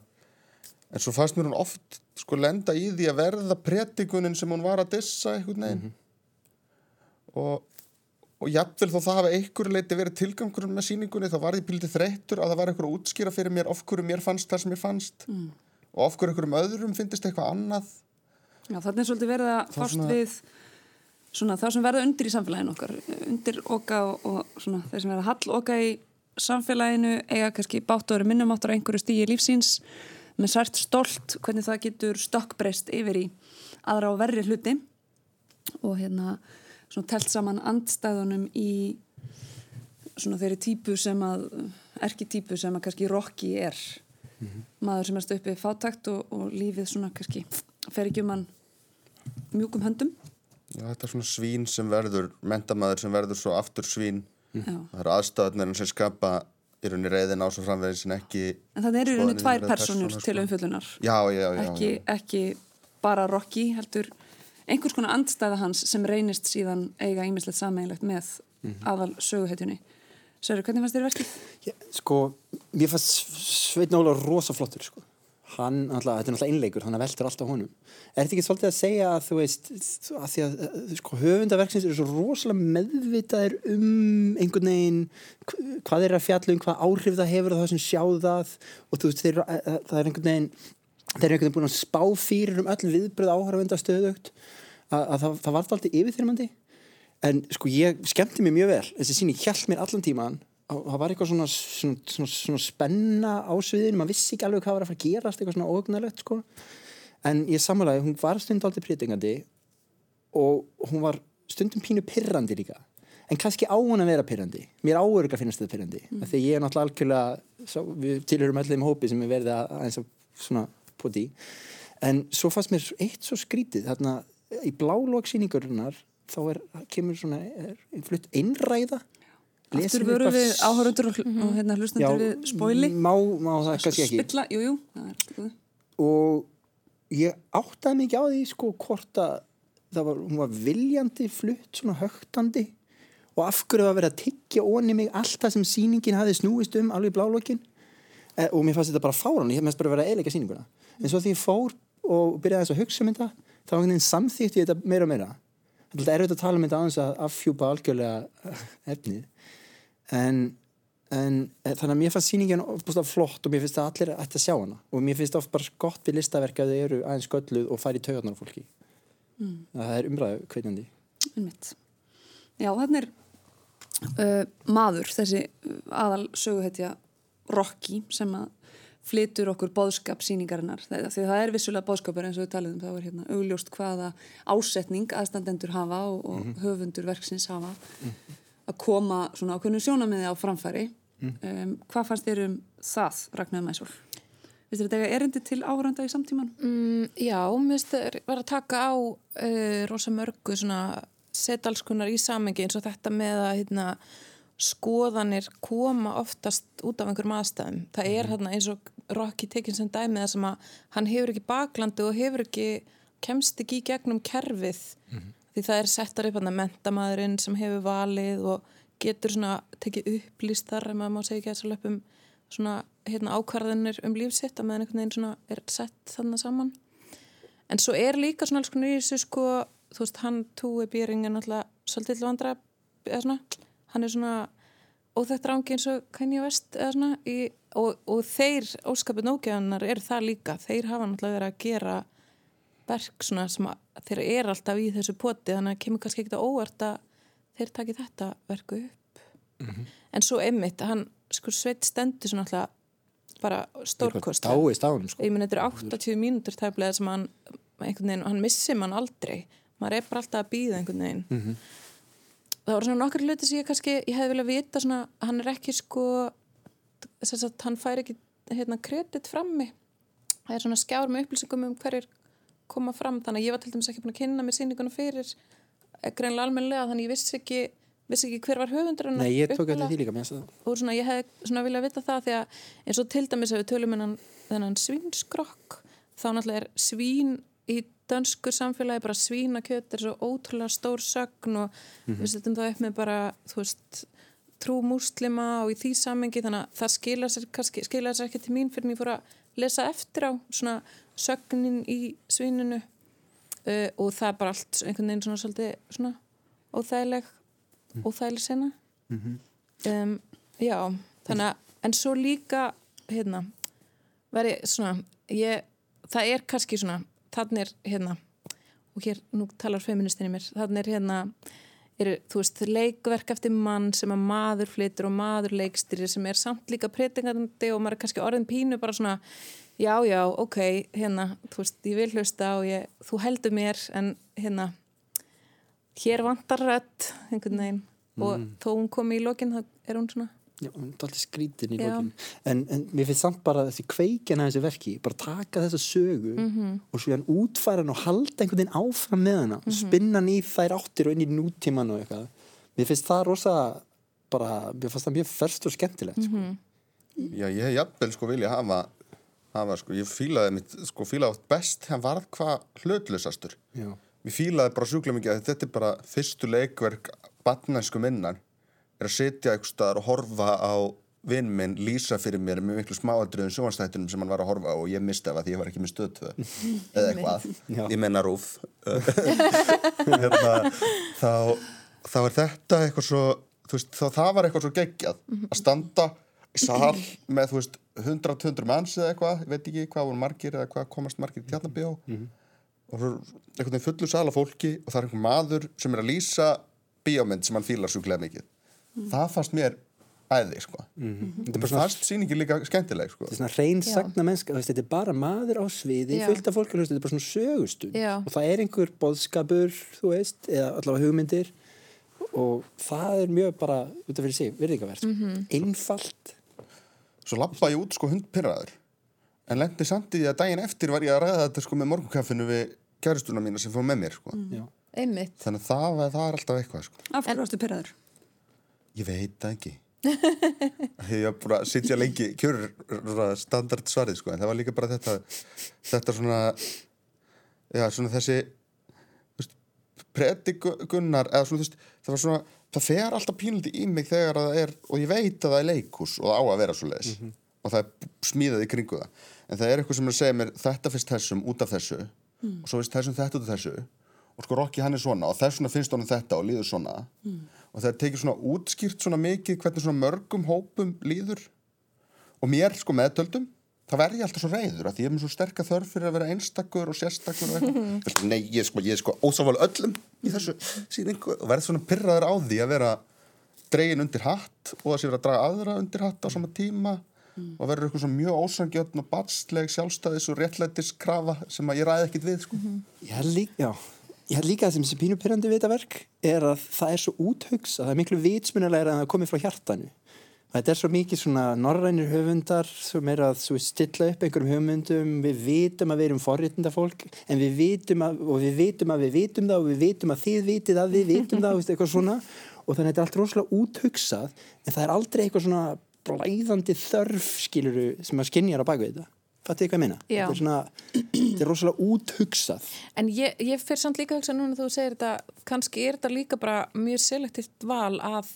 En svo fannst mér hún oft sko lenda í því að verða pretikunin sem hún var að dissa einhvern veginn. Og og jafnvel þó það hafi einhverju leiti verið tilgangurinn með síningunni þá var ég pílítið þreyttur að það var einhverju útskýra fyrir mér of hverju mér fannst það sem mér fannst. Mm. og of hverju einhverjum öðrum finnist eitthvað annað. Já, þannig er svolítið verið að svona- við svona það sem verða undir í samfélaginu okkar, undir oka og, og svona þeir sem verða hall oka í samfélaginu eiga kannski báttur minnumáttur einhverju stígi lífsíns með sært stolt hvernig það getur stokkbreyst yfir í aðra á verri hluti. Og hérna svona telt saman andstæðunum í svona þeirri típu sem að erki típu sem að kannski Rocky er. Maður sem er stöpið fátakt og, og lífið svona kannski fer ekki um hann mjúkum höndum Já, þetta er svona svín sem verður, mentamæður sem verður svo aftur svín. Já. Það eru aðstöðnir sem skapa í rauninni reyðin á svo framveginn sem ekki... en það eru í rauninni tvær personur persónur, til sko. umfjöllunar Já, já, já. ekki, já. ekki bara Rocky heldur einhvers konar andstæða hans sem reynist síðan eiga ímislegt sameiginlegt með aðal söguhetjunni Sörru, hvernig fannst þér verkið? Sko, mér fannst Sveitn Óla rosa flottur, sko. Hann, alltaf, þetta er náttúrulega einleikur, hann veldur alltaf honum. Er þetta ekki svolítið að segja að þú veist, að því að sko, höfundaverksins eru svo rosalega meðvitaðir um einhvern veginn hv- hvað eru að fjalla um, hvað áhrif það hefur það sem sjá það og þú veist, þeir, það er einhvern veginn þeir eru einhvern veginn búin að spá fyrir um öll viðbröð áhörfunda stöðugt að, að það, það var alltaf yfirþyrmandi. En sko ég skemmti mér mjög vel. Þessi síni hjælt mér allan tíman og það var eitthvað svona, svona, svona, svona spenna á sviðinu, maður vissi ekki alveg hvað var að fara að gerast eitthvað svona ógnarlegt sko. En ég samanlega, hún var stund aldrei prítingandi og hún var stundum pínu pirrandi líka. En kannski á hún að vera pirrandi. Mér áurga finnast þetta pirrandi. Mm. því ég er náttúrulega algjörlega svo, við tilhörum allir þeim hópi sem er verið að aðeins að svona poti en svo fannst mér eitt svo skrítið þarna í blálóksýningurinnar þá er, kemur svona er, flutt einræða Aftur eitthvað við áhörundur og, og hérna hlustendur við spóili. má, má það kannski ekki? Spilla, jú, jú það er allt í góðu. og ég áttaði mikið á því sko hvort að það var, hún var viljandi flutt svona högtandi og af hverju var verið að tyggja onni mig allt það sem sýningin hafi snúist um alveg í blálókin e, og mér fannst þetta bara fáran ég mest bara verið að eiginlega sýninguna. En svo því ég fór og byrjaði aðeins að hugsa um þetta þá var einhvern veginn samþýtti þetta meira og meira. Þetta er auðvitað að tala um þetta aðeins að affjúpa algjörlega efnið en, en e, þannig að mér fannst sýningin ofbúslega flott og mér finnst að allir ætti að sjá hana. Og mér finnst oft bara gott við listaverk að þau eru aðeins skölluð og færi taugarnar á fólki. Mm. það er umræðu kveitjandi Einmitt. Já, þannig er uh, maður, þessi uh, aðal söguhetja Rocky sem að flytur okkur bóðskap síningarinnar því að það er vissulega bóðskapur eins og við talaðum þá er hérna augljóst hvaða ásetning aðstandendur hafa og, og höfundur verksins hafa að koma svona ákveðinu sjónamiði á framfæri um, hvað fannst þér um það Ragnar Mæsól? Vistu þetta eiga erindi til áhöranda í samtíman? Mm, já, mér finnst það var að taka á uh, rosa mörgu svona konar í samengi eins og þetta með að hérna, skoðanir koma oftast út af einhverjum aðstæðum. Það er hérna eins og Rocky tekinn sem dæmið þar sem að hann hefur ekki baklandi og hefur ekki kemst ekki í gegnum kerfið því það er settar upp að mentamæðurinn sem hefur valið og getur svona tekið upplýst þar ef maður má segja ekki að þess að löpum svona hérna ákvarðinir um lífsitt að meðan einhvern veginn svona er sett þannig saman. En svo er líka svona alls konar í þessu sko þú veist hann túi býring er náttúrulega svolítið til vandra eða svona hann er svona óþægt rángi eins og Kanye West eða svona í, og, og þeir óskapið nógjanar eru það líka. Þeir hafa náttúrulega verið að gera verk svona sem þeir eru alltaf í þessu poti þannig að kemur kannski ekkert á óvart að þeir taki þetta verku upp. En svo einmitt hann sko sveit stendur svona alltaf bara stórkost sko. ég minn þetta er 80 mínútur tæflega sem hann einhvern veginn, hann missi mann aldrei. Maður er bara alltaf að býða einhvern veginn. Mhm. það voru svona nokkur hluti sem ég kannski, ég hefði viljað vita svona, hann er ekki sko þess að hann fær ekki hérna, kredit frammi. Það er svona skjár með upplýsingum um hverjir koma fram, þannig að ég var til dæmis ekki búin að kynna mér sýninguna fyrir eh, greinlega almennilega, þannig að ég vissi ekki vissi ekki hver var höfundur Nei, ég tók eftir því líka mér og svona ég hefði svona viljað vita það því að eins og til dæmis ef við tölum hennan þennan svínskrokk þá náttúrulega er svín í dönsku samfélagi bara svínakjöt er svo ótrúlega stór sögn og við setjum það upp með bara þú veist trú múslima og í því samengi þannig að það skila sér, kannski, skila sér ekki til mín fyrir en ég fór að lesa eftir á svona sögnin í svínunu uh, og það er bara allt einhvern veginn svona svolítið svona óþægileg óþægileg sena. Um, já, þannig að en svo líka hérna veri svona ég, það er kannski svona þannig er hérna og hér, nú talar feministin í mér þannig er hérna er, þú veist, leikverk eftir mann sem að maður flytur og maður leikstyrir sem er samt líka pretingandi og maður er kannski orðin pínu bara svona já, já, ok, hérna þú veist, ég vil hlusta og ég, þú heldur mér en hérna hér vantar rödd einhvern veginn. Og þó hún komi í lokin þá er hún svona Já, hún er alltaf skrítin í lokin en, en mér finnst samt bara þessi kveikjana þessi verki, bara taka þessa sögu Mhm. og svo hann útfæra hann og halda einhvern veginn áfram með hana og spinna hann í þær áttir og inn í nútíman og eitthvað mér finnst það rosa bara, mér finnst það mjög ferst og skemmtilegt sko. Mhm. Já, ég hef jafnvel sko vilja hafa, hafa sko, ég fílaði mitt, sko fílaði oft best hann varð hvað hlutlusastur. Já. Mér fílaði bara sjúklega mikið að þetta er bara fyrstu leikverk batnænsku minnar er að sitja eitthvað staðar og horfa á vinn minn lýsa fyrir mér með miklu smáadröðum sjónastættunum sem hann var að horfa á og ég misti af að því ég var ekki með stöðtöð eða eitthvað, Já. ég menna rúf hérna, þá, þá er þetta eitthvað svo veist, þá það var eitthvað svo geggjað. Að standa í sal með veist 100-200 manns eða eitthvað, ég veit ekki hvað voru margir eða hvað komast margir í tjarnabíó og svo veginn fullu sal af fólki og það er einhver maður sem er að lýsa bíómynd sem hann fílar sjúklega mikið það fannst mér æði sko. Þetta er mér bara svona, fannst sýningin líka skemmtileg sko. þetta er svona reyn sagna mennska þetta er bara maður á sviði, Já. fullt af fólk þetta er bara svona sögustund Já. og það er einhver boðskapur, þú veist eða allavega hugmyndir og það er mjög bara, út af fyrir sig, virðingavert Mhm. einfalt svo lappa ég út sko hundpyrraður en lendi samt í því að daginn eftir var ég að ræða þetta sko með morgunkaffinu við kæristuna mína sem fór með mér sko. Já. einmitt þannig að það, var- það er alltaf eitthvað sko. Af hverju varstu pyrraður? Ég veit það ekki. Ég var bara að sitja lengi kjör standard svarið sko. en það var líka bara þetta þetta svona já, svona þessi predikunar eða svona þú veist, það var svona það fer alltaf pínliti í mig þegar að það er og ég veit að það er leikhús og það á að vera svo leiðis og það er smíðað í kringu það. En það er eitthvað sem er að segja mér þetta finnst þessum út af þessu og svo finnst þessum þetta út af þessu. Og sko Rokki hann er svona og þess vegna finnst honum þetta og líður svona og það er tekið svona útskýrt svona mikið hvernig svona mörgum hópum líður. Og mér sko meðtöldum það verð ég alltaf svo reyður að því ég er með svo sterka þörf fyrir að vera einstakur og sérstakur og eitthvað. Nei, ég er sko, ég er sko ósáfál öllum í þessu sýningu og verð svona pyrraður á því að vera dregin undir hatt og að sé vera að draga aðra undir hatt á sama tíma og verður eitthvað svona mjög ósangjötn og batsleg sjálfstæðis og réttlættiskrafa sem að ég ræði ekkit við sko. Held líka, já, ég held líka að sem sé pínu pyrrandi við þetta verk er að það er svo úthugsa, það er miklu vitsmunalega en það komið frá hjartanu. Þetta er svo mikið svona norrænir höfundar sem er að stilla upp einhverjum hugmyndum, við vitum að við erum forréttinda fólk, en við vitum að, og við vitum að við vitum það og við vitum að þið vitið að við vitum það, veist, eitthvað svona, og þannig að þetta er allt rosalega úthugsað, en það er aldrei eitthvað svona blæðandi þörf, skiluru, sem að skinjar á bakvið þetta. Fattu ég meina? Já. Þetta er svona, þetta er rosalega úthugsað. En ég, ég fyrir samt líka að hugsa núna þú segir þetta, kannski er þetta líka bara mjög selektíft val að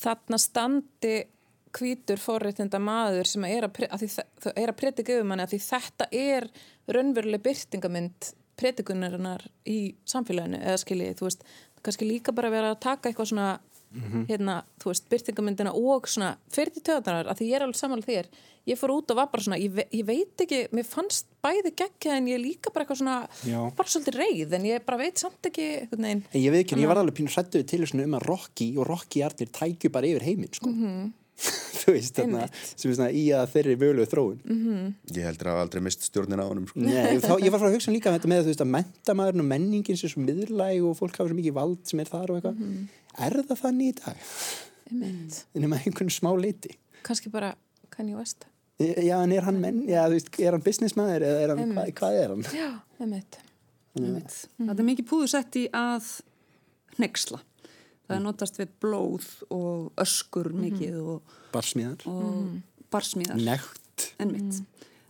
þarna standi hvítur forréttinda maður sem er að, að, því, það er að predika yfir manni að því þetta er raunveruleg byrtingamind predikunarinnar í samfélaginu eða skiljið, þú veist, kannski líka bara vera að taka eitthvað svona hérna, þú veist, byrtingamyndina og svona fyrir til töðanar, að því ég er alveg samanlega þér ég fór út og var bara svona, ég, ve ég veit ekki mér fannst bæði geggja en ég líka bara eitthvað svona, Já. bara svolítið reið en ég bara veit samt ekki veginn En ég veit ekki, ég var alveg pínu hrættuð til svona um að Rocky og Rocky Arnir tækju bara yfir heiminn, sko. þú veist, þarna, sem er svona í að þeirri mögulegu þróun. ég heldur að aldrei mist stjórnin á honum sko. Nei, þá, ég var frá að hugsa líka um þetta með þú veist, að mentamæðurinn og menningin sem svo miðlæg og fólk hafa svo mikið vald sem er þar og eitthvað. Er það þannig í dag? einmitt, En um einhvern smá leiti. kannski bara Kanye West Já, en er hann menn, já, þú veist, er hann businessmaður eða er hann, hvað, hvað er hann? já, einmitt Einmitt. Það er mikið púðusett í að hnexla. Það er notast við blóð og öskur mikið og, Barsmíðar. og barsmíðar. Nekt. Einmitt.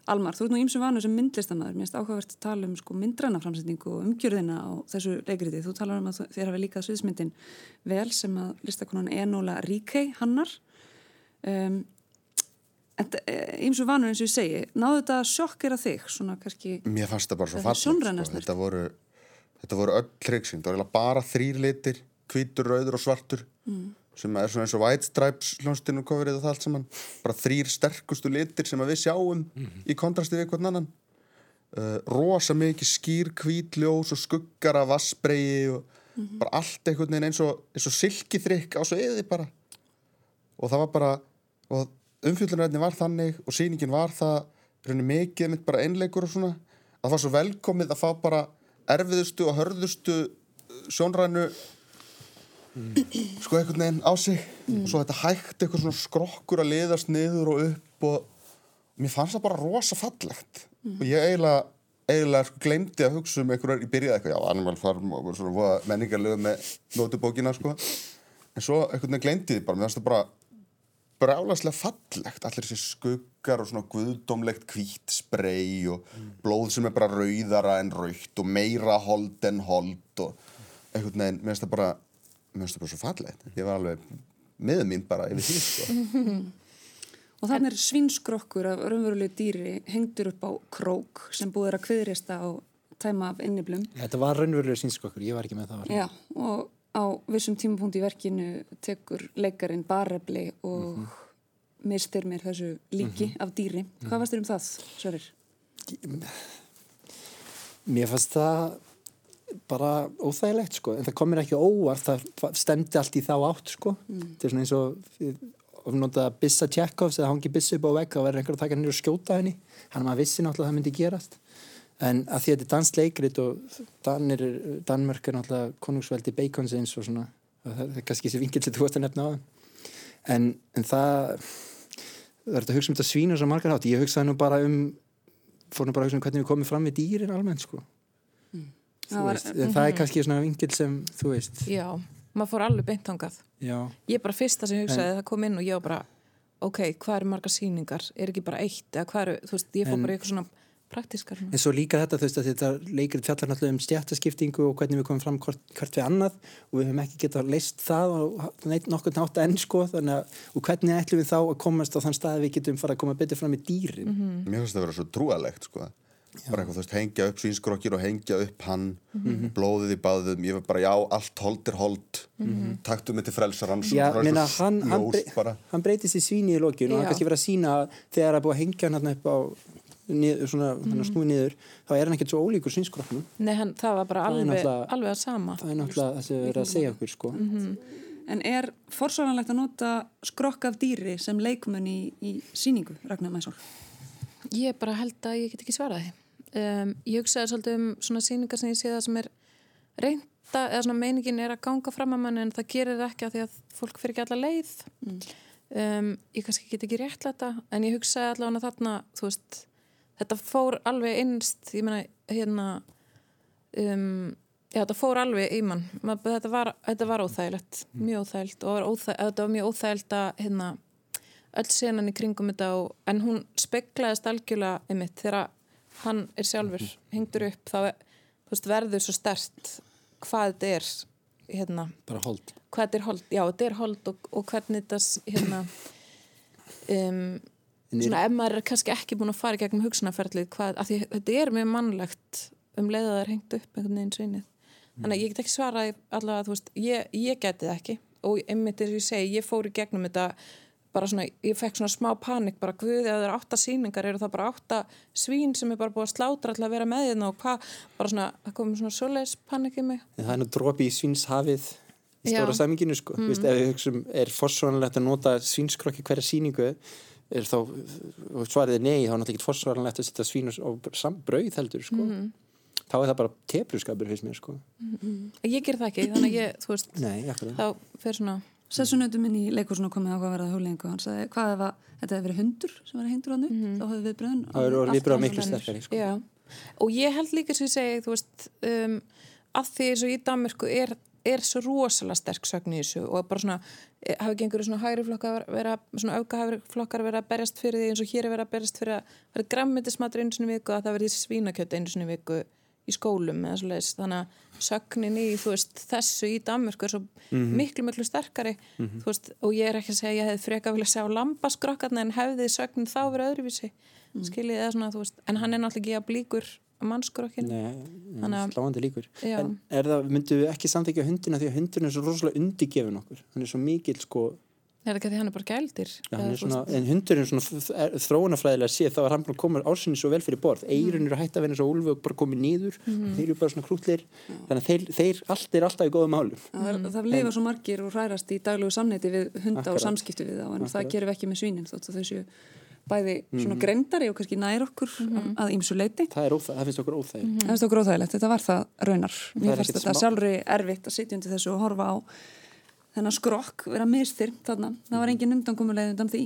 Almar, þú ert nú ímsum vanu sem myndlistamæður. Mér finnst áhugavert að tala um sko, myndræna framsetningu og umgjörðina á þessu leikriti. Þú talar um að þér hafi líka sviðsmyndin vel sem að listakonan Enola Ríkei hannar. Um, en ímsum vanu eins og ég segi, náðu þetta að sjokkera þig, svona kannski... mér fannst það bara svo sjónræna sko. þetta voru þetta voru öll tryggsing, það voru bara þrýr litir hvítur, rauður og svartur mm. sem er svona eins og White Stripes hljónstinu kofrið og það allt saman. Bara þrýr sterkustu litir sem við sjáum í kontrasti við hvern annan. Uh, rosa mikið skýr hvítljós og skuggar af vassbreyji og bara allt einhvern veginn eins og, og silkiþrykk á sviði bara. Og það var bara og umfjöldunarefni var þannig og sýningin var það mikið mitt bara einleikur og svona. Að það var svo velkomið að fá bara erfiðustu og hörðustu sjónrænu sko einhvern veginn á sig. Og svo þetta hægt eitthvað svona skrokkur að liðast niður og upp og mér fannst það bara rosa fallegt og ég eiginlega eiginlega sko glemdi að hugsa um einhverjar í byrjað eitthvað, já, Animal Farm og svona voða menningarlegu með notubókina sko. En svo einhvern veginn glemdi því bara, mér fannst það bara brjálaslega fallegt. Allir þessi skuggar og svona guðdómlegt hvít sprey og blóð sem er bara rauðara en raukt og meira hold en hold og einhvern veginn, mér finnst það bara mér finnst það bara svo fallegt ég var alveg miður mín bara yfir því sko. Og þannig er svinskrokkur af raunverulegu dýri hengdur upp á krók sem búið er að kviðrista á tæma af inniblum. Þetta var raunverulega sínskokkur, ég var ekki með það. Já, og á vissum tímapunkt í verkinu tekur leikarin barefli og mistir mér þessu líki af dýri. Hvað varst þér um það, Sörir? Mér fannst það bara óþægilegt sko, en það komir ekki óvart, það stemdi allt í þá átt sko. Þetta er svona eins og við notaði að bissa Tjekovs eða hangi bissu upp á vegg og verður einhver að taka henni og skjóta henni. Hann maður vissi náttúrulega að það myndi gerast. En að því að þetta er danst leikrit og Danir, Danmörk er náttúrulega konungsveldi Baconsins og svona og það er kannski þessi vingil sem þú varst að nefna á en, en það er þetta að hugsa um þetta svínu sem margar hátt. Ég hugsaði nú bara um fór nú bara að hugsa um hvernig við komum fram með dýrin almennt sko. mm. Það var- veist, en það er kannski svona vingil sem þú veist Já, maður fór alveg beint hangað. já, Ég bara fyrsta sem ég hugsaði, það kom inn og ég var bara, ok, hvað eru margar sýningar? Er ekki bara eitt? Eða hvað eru, þú veist, ég fór En- bara í eitthvað svona praktískar. En svo líka þetta, þú veist, að þetta leikir fjallar náttúrulega um stjættaskiptingu og hvernig við komum fram hvort, hvert við annað og við höfum ekki getað leist það og neitt nokkur nátt enn sko, þannig að og hvernig ætlum við þá að komast á þann stað að við getum fara að koma betur fram í dýrin. mér finnst það að vera svo trúalegt sko. Bara eitthvað, þú veist, hengja upp svínskrokkin og hengja upp hann blóðið í báðum, ég var bara, já, allt hold er hold taktu mig til frelsarans Já, og minna, hann, hann, ljós brey, hann breytist í svíni í lokinu og hann Já. kannski verið að sína að þegar það er búið að hengja hann þarna upp á niður, svona, þannig að snúi niður þá er hann ekkert svo ólíkur svínskroknum Nei, hann, það var bara alveg, alveg að sama. það er náttúrulega það sem við erum að segja okkur sko. En er forsvaranlegt að nota skrokk af dýri sem leikmenn í, í síningu, Ragnar Mæsól? Ég bara held að ég get ekki svarað því. Um, ég hugsaði svolítið um svona sýningar sem ég sé það sem er reynda, eða svona meiningin er að ganga fram að mann en það gerir ekki að því að fólk fyrir ekki alla leið. Um, ég kannski get ekki rétt þetta, en ég hugsaði allavega þarna, veist, þetta fór alveg innst, ég meina, hérna, um, já, þetta fór alveg í mann. Ma- Þetta var, þetta var óþægilegt, mjög óþægilegt og var óþæg, þetta var mjög óþægilegt að, hérna, öll senan í kringum þetta og, en hún speklaðist algjörlega einmitt þegar hann er sjálfur hengdur upp þá veist, verður svo stert hvað þetta er hérna, bara hold. Hvað þetta er hold já, þetta er hold og, og hvernig þetta hérna um, er- svona ef maður er kannski ekki búin að fara gegnum hugsunarferðlið hvað, því þetta er mjög mannlegt um leið að það er hengt upp einhvern veginn sveinið þannig að ég get ekki svarað allavega, veist, ég, ég geti það ekki. Og einmitt eins og ég segi, ég fór í gegnum þetta bara svona, ég fekk svona smá panik bara guði að það eru átta sýningar eru það bara átta svín sem er bara búið að slátra alltaf að vera með hérna og hvað, bara svona það komið svona svoleiðis panik í mig En það er nú dropi í svínshafið í Já. stóra saminginu sko. Mm. Vist, ef við hugsaum, er forsvaranlegt að nota svínskrokki hverja sýningu er þá, svarið er nei þá er náttúrulega ekki forsvaranlegt að setja svín og sam- brauð heldur sko. þá er það bara mér sko. ég ger það ekki, þannig að ég, veist Nei, Sessunautum minn í leikursuna komið á hvað verða huglengu hann sagði hvað ef að þetta hefði verið hundur sem verið hengdur hann upp þá hefði viðbröðun Það eru annað miklu sterkari sko. Já, og ég held líka sem ég segi, þú veist, um, að því eins og í Danmörku er, er svo rosalega sterk sögn í þessu og bara svona, eh, hafi ekki einhverju svona hægri flokkar vera, svona auka hægri flokkar vera að berjast fyrir því eins og hér er verið að berjast fyrir að vera grammetismatur einu sinni í viku að það verði svínakjöt einu sinni í viku í skólum eða svo leiðis, þannig að sögnin í, veist, þessu í Danmörku er svo miklu, miklu sterkari þú veist, og ég er ekki að segja að ég hefði freka vilja sjá lambaskrokkarna en hefði sögnin þá verið öðruvísi skiljið eða svona, veist, en hann er náttúrulega ekki að blíkur mannskrokkinu Nei, Þannig að- sláandi líkur. Já. En er það, myndum við ekki samþykja hundina því að hundin er svo rosalega undirgefin okkur? Hann er svo mikil sko Er það ekki því hann er bara gældir? Já, hann er svona, en hundurinn svona f- er- þróunarfræðilega sé þá er hann búin að koma ársinni svo vel fyrir borð. Eirun eru hætt að vera eins og úlfi og bara komið nýður þeir eru bara svona krútlir þannig að þeir, þeir allt er alltaf í góðum málum. Það, er, það lifa svo margir og hrærast í daglegu samneiti við hunda og Akkurat. samskipti við þá en það Akkurat. gerum við ekki með svínin þótt að þau séu bæði svona greindari og kannski nær okkur að ýmsu leiti. það, er það finnst okkur óþæg Það finnst okkur óþægilegt, þetta var það raunar. Mér ekkert þetta smá- sjálfri erfitt að sitja undir þessu og horfa á þennan skrokk, vera mistir þarna. Það var engin undankomuleið undan því.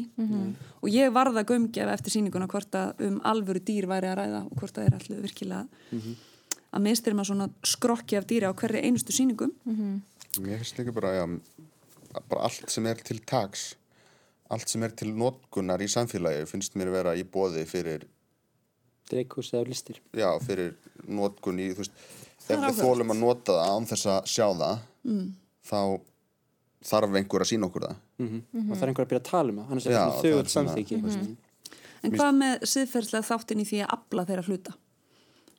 Og ég varða gömgefa eftir sýninguna hvort að um alvöru dýr væri að ræða og hvort að þeir allir virkilega að mistir maður svona skrokki af dýri á hverri einustu sýningum. Mér finnst líka bara, já, bara allt sem er til tags, allt sem er til notkunar í samfélagi finnst mér vera í bóði fyrir, dreikhús eða listir já, fyrir notkun í, þú veist, Það er ef við þólum að nota það án þess að sjá það, mm. þá þarf einhver að sína okkur það. og það er einhver að byrja að tala um það er Já, það er svona- samþykki. Mm En hvað með siðferðslega þáttin í því að afla þeirra hluta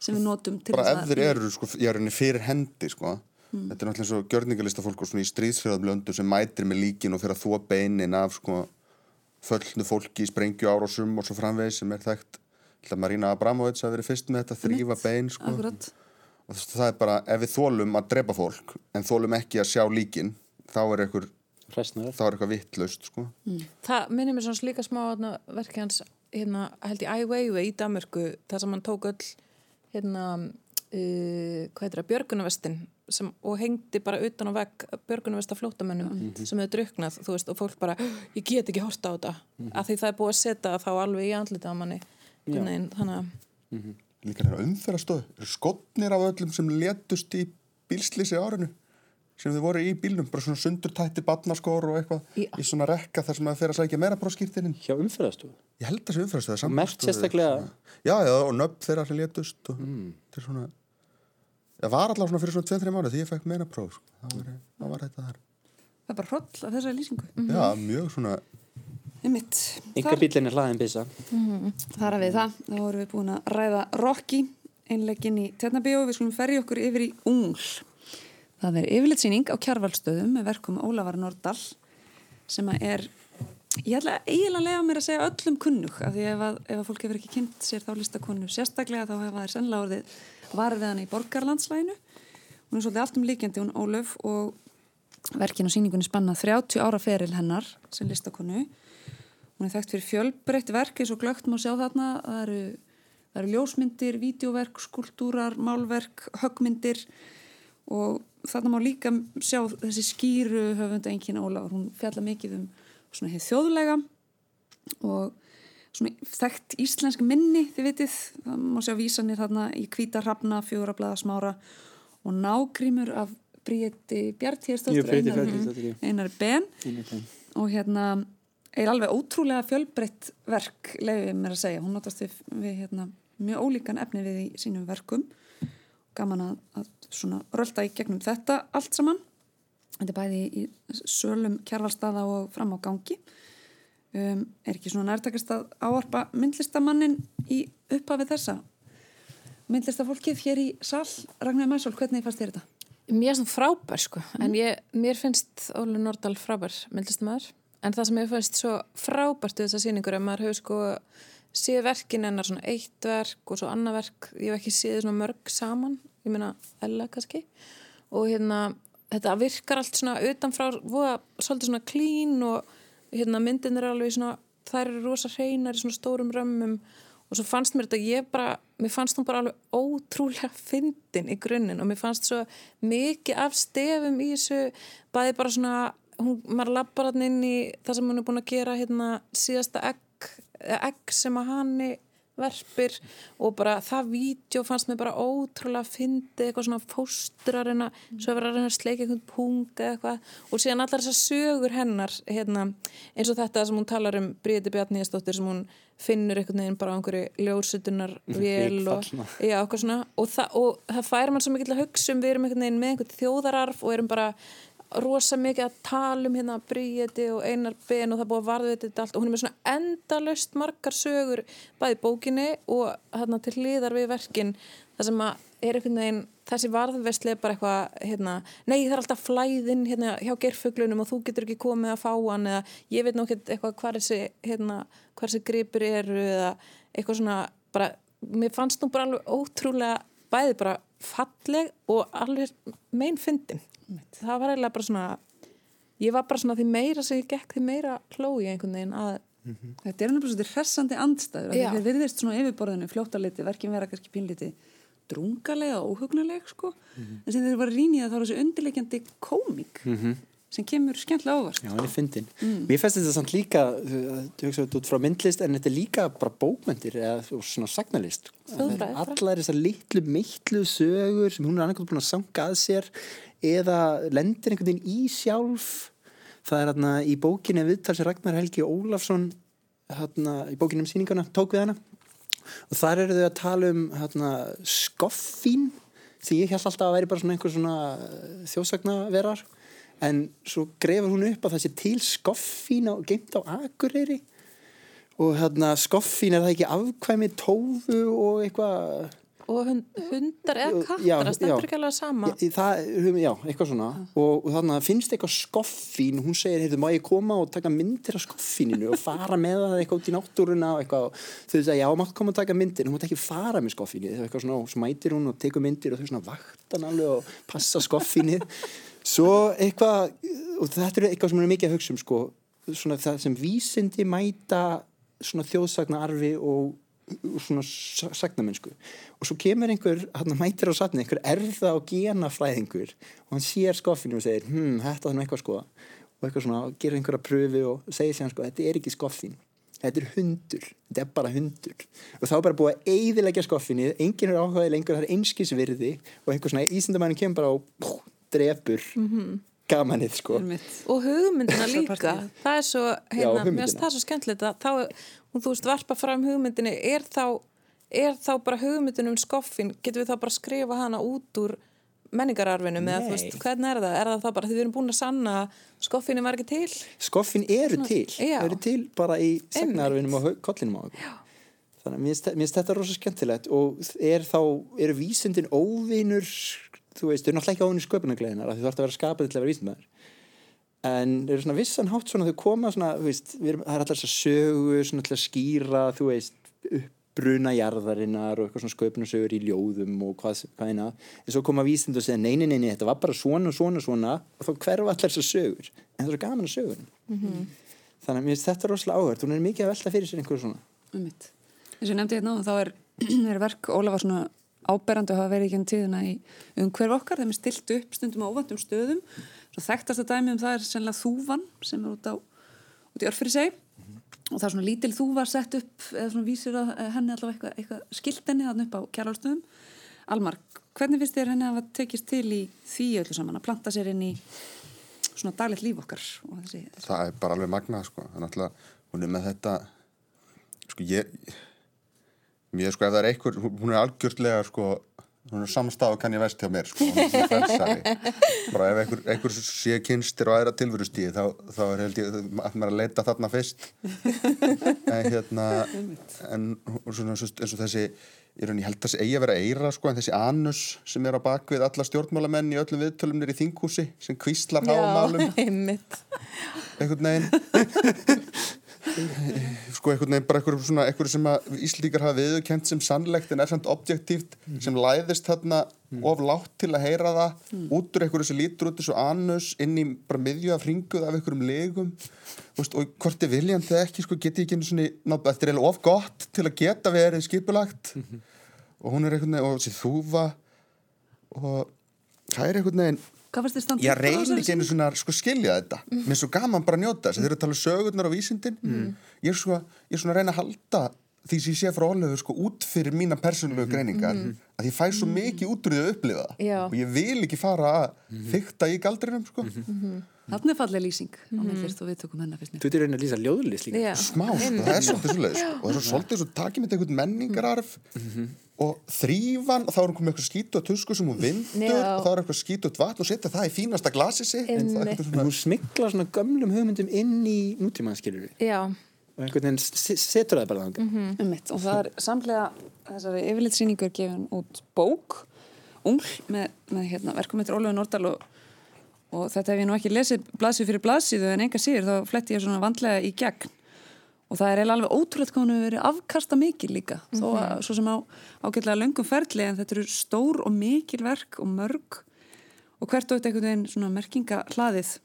sem við notum til Bara þess ef að... þeir eru, sko, ég er henni fyrir hendi, sko, þetta er náttúrulega eins og gjörningalista fólk og svona í stríðsfjörðablöndu sem mætir með líkin og fyrir að þvó beinin af, sko, föllnu fólki í sprengju árásum og svo framvegis sem er þekkt, Marina Abramovic hafi verið fyrst með þetta, þrýfa bein, sko. Akkurat. og það er bara, ef við þólum að drepa fólk en þólum ekki að sjá líkin þá er eitthvað, hræstnar þá er eitthvað vittlaust sko. Það minnir mér svona líka smá hérna, verki hans hérna, held í Ai Weiwei í Danmörku þar sem hann tók öll hérna, uh, hvað heitir það, björgunavestin sem, og hengdi bara utan á vegg björgunavesta flótamönnum sem hefur druknað veist, og fólk bara, ég get ekki horta á þetta. Af því það er búið að setja þá alveg í andlita á manni Veginn, þannig að líka þeirra umferðastöð eru skotnir af öllum sem letust í bílslýsi árinu sem þið voru í bílnum, bara svona sundurtætti barnaskor og eitthvað Já. í svona rekka þar sem það fer að sækja meira bróskýrtinin hjá umferðastofu ég held að þessi umferðastöð er Merkt sérstaklega- já, já, og nöfn þeirra sem letust og þetta er svona það var allavega svona fyrir svona 2-3 mánu því ég fekk meira próf sko. þá var, þá var þetta þar Það er bara hroll af þessari lýsingu. já, mjög svona Einmitt. enga bílinn er hlaðin byssa Þar að við það, þá vorum við búin að ræða Rocky, einlegginn í Tjarnabíó, við skulum ferja okkur yfir í Ungl. Það er yfirlitsýning á kjarvalstöðum með verkum Ólafar Nordal sem er, ég ætla eiginlega að lega mér að segja öllum kunnug af því ef að, ef að fólk hefur ekki kynnt sér þá listakonu sérstaklega þá hefa þær sennilega orðið varfið hann í borgarlandslæginu. Hún er svolítið allt um líkjandi hún Ólöf og verkin og sýningunni spanna 30 ára feril hennar sem listakonu. Hún er þekkt fyrir fjölbreytt verk eins og glögt má sjá þarna. Það eru, það eru ljósmyndir, vídeoverk, skultúrar, málverk, höggmyndir og þarna má líka sjá þessi skýru höfunda engin Ólafur. Hún fjalla mikið um svona heið þjóðlega og svona þekkt íslensk minni, þið vitið. Það má sjá vísanir þarna í hvíta hrafna, fjórablaða smára og nágrímur af Bjartíðarsdóttur, Bríeti Einar, jú. Einar Ben og hérna er alveg ótrúlega fjölbreytt verk leiðið mér að segja, hún notast við, við hérna, mjög ólíkan efni við í sínum verkum gaman að, að svona rölda í gegnum þetta allt saman. Þetta er bæði í sölum kjarvalstaða og fram á gangi. Um, er ekki svona nærtakast að áarpa myndlistamannin í upphafið þessa? Myndlistafólkið hér í sal Ragnar Mæsól, hvernig fannst þér þetta? Mér finnst það frábær sko, en ég, mér finnst Óli Nordal frábær myndlistamæður, en það sem ég finnst svo frábært við þessa sýningur er að maður hefur sko séð verkin hennar svona eitt verk og svo annað verk, ég hef ekki séð svona mörg saman, ég meina Ella kannski, og hérna þetta virkar allt svona utanfrá voða, svolítið svona klín og hérna myndin er alveg svona þær eru rosa hreinar í svona stórum römmum. Og svo fannst mér þetta ég bara, mér fannst hún bara alveg ótrúlega fyndin í grunninn. Og mér fannst svo mikið af stefum í þessu, bæði bara svona hún, maður lappar hann inn í það sem hún er búin að gera hérna síðasta egg, egg sem að hanni verpir og bara það vídeo fannst mér bara ótrúlega fyndið eitthvað svona fóstur að reyna svo að vera að reyna að sleika einhvern punkt eða eitthvað. Og síðan allar þessar sögur hennar hérna, eins og þetta sem hún talar um Bríði Bjarníðastóttir sem hún finnur einhvern veginn bara á einhverju ljósutunar vél og, já, svona. Og, það, og það fær mann svo mikill að hugsa um við erum einhvern veginn með einhvern þjóðararf og erum bara rosa mikið að tala um hérna Bríði og Einar Ben og það búið að varðu þetta allt. Og hún er með svona endalust margar sögur bæði bókinni og hérna til hliðar við verkin það sem að er einhvern veginn þessi varðvesli er bara eitthvað hérna, nei það er alltaf flæðin hérna, hjá gerfuglunum og þú getur ekki komið að fá hann eða ég veit nú ekki eitthvað hvað þessi, hérna, hvað þessi gripur eru eða eitthvað svona bara, mér fannst nú bara alveg ótrúlega bæði bara falleg og alveg mein fyndin. Það var eiginlega bara svona ég var bara svona því meira sem ég gekk því meira hlói einhvern veginn að Þetta er náttúrulega svolítið hressandi andstæður. Þeir virðist svona yfirborðinu fljóttaliti, verkin vera kannski pínliti drungalega og óhugnaleg, sko. En sem þeir voru rínið að þá er þessu undirleikjandi komik sem kemur skemmtilega ávart. Já, hann er fyndin. Mér finnst þetta samt líka, þú hugsaðu út frá myndlist, en þetta er líka bara bókmyndir eða svona sagnalist. Allar þessar litlu, meitlu sögur sem hún er annarkoð búin að sanga að sér eða lendir einhvern veginn í sjálf. Það er hérna í bókinni viðtal sem Ragnar Helgi Ólafsson hérna, í bókinni um sýningana tók við hana og þar eru þau að tala um hérna, skoffín sem ég held alltaf að væri bara svona einhver svona þjóðsagnaverar en svo grefur hún upp að það sé til skoffín á, geimt á Akureyri. Og hérna skoffín er það ekki afkvæmi tófu og eitthvað? Og hund, hundar eða kattar það stendur ekki alveg sama. Já, það, já, eitthvað svona. Og, og þannig að finnst eitthvað skoffín hún segir, heyrðu, má ég koma og taka myndir af skoffíninu og fara með það eitthvað út í náttúruna og eitthvað, og þau segja, já, máttu koma og taka myndir. Hún mátt ekki fara með skoffínu eitthvað svona, og svo mætir hún og tekur myndir og þau svona vaktan alveg og passa skoffínið svo eitthvað og þetta er eitthvað sem hún er mikið að hugsa um sko, svona það sem vísindi mæta svona þjóðsagnarfi og og svona sa- sagnamennsku og svo kemur einhver, hann mætir á satni einhver erða og genafræðingur og hann sér skoffinu og segir hm, þetta er nú eitthvað sko. Og eitthvað svona, gerir einhverja pröfu og segir sér sko, þetta er ekki skoffin þetta er hundur, þetta er bara hundur. Og þá er bara búið að eyðileggja skoffinni enginn er áhugaði lengur, það er einskisvirði. Og einhver svona ísindamænin kemur bara og pú, drepur gamanið sko. Og hugmyndina líka. það er svo, hérna, mér finnst það svo skemmtilegt að þá, hún þú veist, varpa fram hugmyndinni. Er þá, er þá bara hugmyndin um skoffin, getum við þá bara skrifa hana út úr menningararfinum eða þú Nei. veist, hvernig er það? Er það þá bara því við erum búin að sanna að skoffinni var ekki til? skoffin eru til, já. eru til bara í sagnarfinum og kollinum á okkur. Þannig að mér finnst- þetta rosa skemmtilegt og er þá, eru vísindin óvinur þú veist, þau eru náttúrulega ekki óvinur sköpunargleðinar þú þarf að vera skapað til að vera vísindmaður en eru svona vissan hátt svona þau koma svona, þú veist, erum, það er allar þessar sögur svona til að skýra, þú veist uppbruna jarðarinnar og eitthvað svona sköpunarsögur í ljóðum og hvað, hvað eina. En svo koma vísind og segja, nei, nei, nei, þetta var bara svona, svona, svona og þá hverfa allar þessar sögur. En það er gaman að sögur þannig að mér finnst þetta rosalega áhört hún er mikið að velta fyrir sér einhverju svona. Einmitt. áberandi að hafa verið ekki en tíðina í umhverf okkar, þeim er stilt upp stundum á óvandum stöðum. Svo þekktasta dæmi um það er sennilega þúfan sem er út á út í örfyrir seg og það er svona lítil þúfa sett upp eða svona vísir að henni allavega eitthvað, eitthvað skilt henni þarna upp á kjærálstöðum Almar, hvernig finnst þér henni að tekist til í því öllu saman að planta sér inn í svona daglegt líf okkar það er bara alveg magnað sko. er náttúrulega, hún er með þetta sko ég mér sko ef það er einhver, hún er algjörlega sko, hún er samstað og kann ég vest hjá mér sko, hún er svona frelsari. Bara ef einhver, einhver sé kynstir og aðra tilverustíði þá, þá er held ég að maður að leita þarna fyrst. En hérna en svona eins og þessi ég held að þessi eigi að vera eira sko en þessi anus sem er á bakvið alla stjórnmálamenn í öllum viðtölum nýri þinghúsi sem kvíslar hámálum einhvern veginn sko einhvern veginn bara einhver svona einhver sem að Íslíkar hafa viðurkent sem sannlegt en er samt objektíft sem læðist þarna of látt til að heyra það út úr einhverju sem lítur út þessu anus inn í bara miðju af ringuð af einhverjum legum. Veist, og hvort er viljandi ekki sko geti ekki einu svona ná, þetta er eiginlega of gott til að geta verið skipulagt. Og hún er einhvern veginn og þessi þúfa og það er einhvern veginn Hvað fannst þér standa ég reyni ekki einu svona sko skilja þetta. Mér er svo gaman bara að njóta þess að þeir eru að tala um sögurnar á vísindin. Ég, er svo, ég er svona að reyna að halda því sem ég sé frá Ólefur sko út fyrir mína persónulegu greiningar að ég fæ svo mikið út úr því að upplifa það. Og ég vil ekki fara að þykta í galdrinum sko. Þannig er falleg lýsing á millist og við tökum hennar fyrst mér. þú ert í raunin að lýsa ljóðlist líka Já. smá, sko, það er svolítið svo og þrýfan og þá er hún komið eitthvað skítu á tusku sem hún vindur Já. og þá er eitthvað skítu á vatn og setja það í fínasta glasi er eitthvað en svona- hún smiklar svona gömlum hugmyndum inn í nútímanskilur já, og einhvern veginn se- setur það bara þangað. Einmitt, og það er samlega þessari yfirlitsýningur gefin út bók ungl með, með hérna, verkum eftir Ólfur Nordal og, og þetta hef ég nú ekki lesið blaðsíð fyrir blaðsíðu en enga síður þá fletti ég svona vandlega í gegn og það er eiginlega alveg ótrúlega hefur verið afkasta mikil líka. Mm -hmm. þó að svo sem á ágætlega löngum ferli en þetta eru stór og mikil verk og mörg. Og hvert og eitt einhvern veginn svona merkinga hlaðið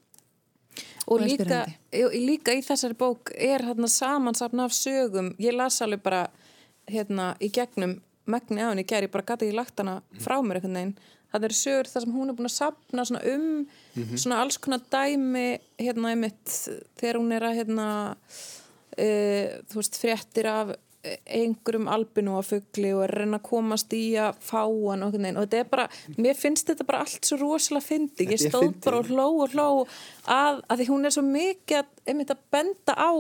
og líka, líka í þessari bók er hérna samansapna af sögum. Ég las alveg bara hérna í gegnum megni á henni geri, bara gæti ég lagt hana frá mér einhvern veginn. Það eru sögur þar sem hún er búin að sapna svona um mm -hmm. svona alls konar dæmi hérna einmitt þegar hún er að hérna e, þú veist fréttir af einhverjum albinu á fuggli og reyna að komast í að fá hann og, þetta er bara, mér finnst þetta bara allt svo rosalega fyndi, ég stóð bara og hló og hló að, að því hún er svo mikið að, að benda á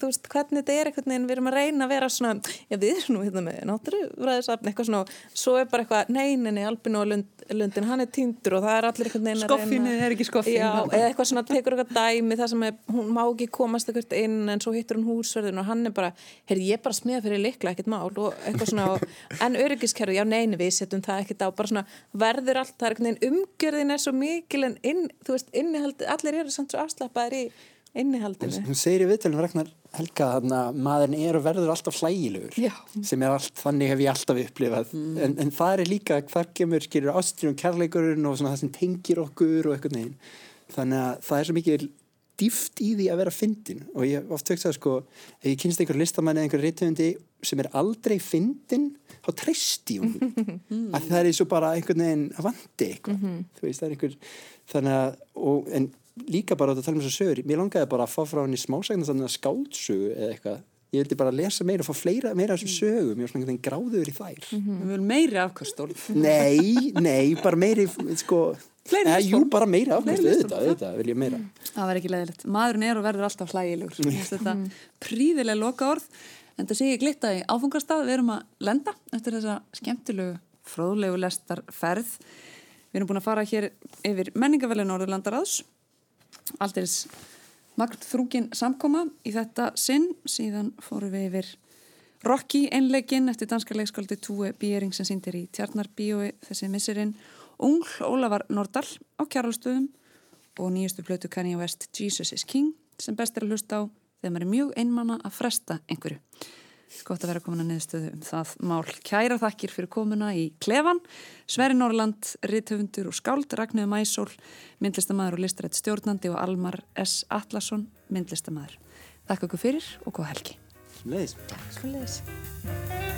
þú veist, hvernig þetta er eitthvað en við erum að reyna að vera svona, já við erum nú hérna með náttúruræðisafn, eitthvað svona svo er bara eitthvað, neyninni, albinu og lund, lundin hann er týndur og það er allir eitthvað neina skoffinu er ekki skoffinu já, eða eitthvað svona, tekur eitthvað dæmi það sem er, hún má ekki komast eitthvað inn en svo hittur hún húsverðin og hann er bara heyrði ég bara smiða fyrir likla, ekkert mál og eitthvað svona, og, en öryggiskerfi já neini við setjum það ekkert á, bara svona verður allt, það er eitthvað neina umgjörðin er svo mikil en inn, þú veist, innihaldinu. Hún segir í viðtælum Ragnar Helga að maðurinn er og verður alltaf hlægilegur Já. sem er allt, þannig hef ég alltaf upplifað mm. en, en það er líka hvar kemur skilur ástyrjum og kærleikurinn og það sem tengir okkur og eitthvað neginn þannig að það er svo mikið dýft í því að vera fyndin og ég oft höfst að sko ef ég kynst einhver listamann eða einhver reytöfundi sem er aldrei fyndin þá treyst hún mm. að það er eins og bara einhvern veginn að vandi eitthvað mm -hmm. veist er einhver þannig að og, en líka bara að tala um þessu sögur mér langaði bara að fá frá henni smásækna þannig að skáldsögu eða eitthvað. Ég vildi bara lesa meira og fá fleira, meira af þessu sögum ég var svona einhvern veginn gráður í þær. Mm -hmm. Við viljum meiri afkastól Nei, nei, bara meiri sko, eða, jú, bara meiri afkastól auðvitað, auðvitað vil ég meira. Það verður ekki leðilegt, maðurinn er og verður alltaf hlægilegur. Þetta príðilega loka orð en það sé ég glitta í áfungastað við erum að lenda eftir þessa skemmtilegu fróðlegu lestarferð. Við erum búin að fara hér yfir menningavelin Norðurlandaraðs aldeiris magn þrúkin samkoma í þetta sinn. Síðan fórum við yfir Rocky einlegin eftir danska leikskóldi Túi Bíering sem síndir í Tjarnarbíói þessi missurinn Ungl Ólafar Nordal á kjáralstöðum og nýjustu blötu Kanye West Jesus is King sem best er að hlusta á þegar maður er mjög einmanna að fresta einhverju Gott að vera komin að neðstöðu um það mál. Kæra þakkir fyrir komuna í Klefan, Sverri Norrland, Ritthöfundur og Skáld, Ragnöðu Mæsól, myndlistamæður og listarætt stjórnandi og Almar S. Atlasson, myndlistamæður. Þakka okkur fyrir og góð helgi. Leðis. Takk svo leðis.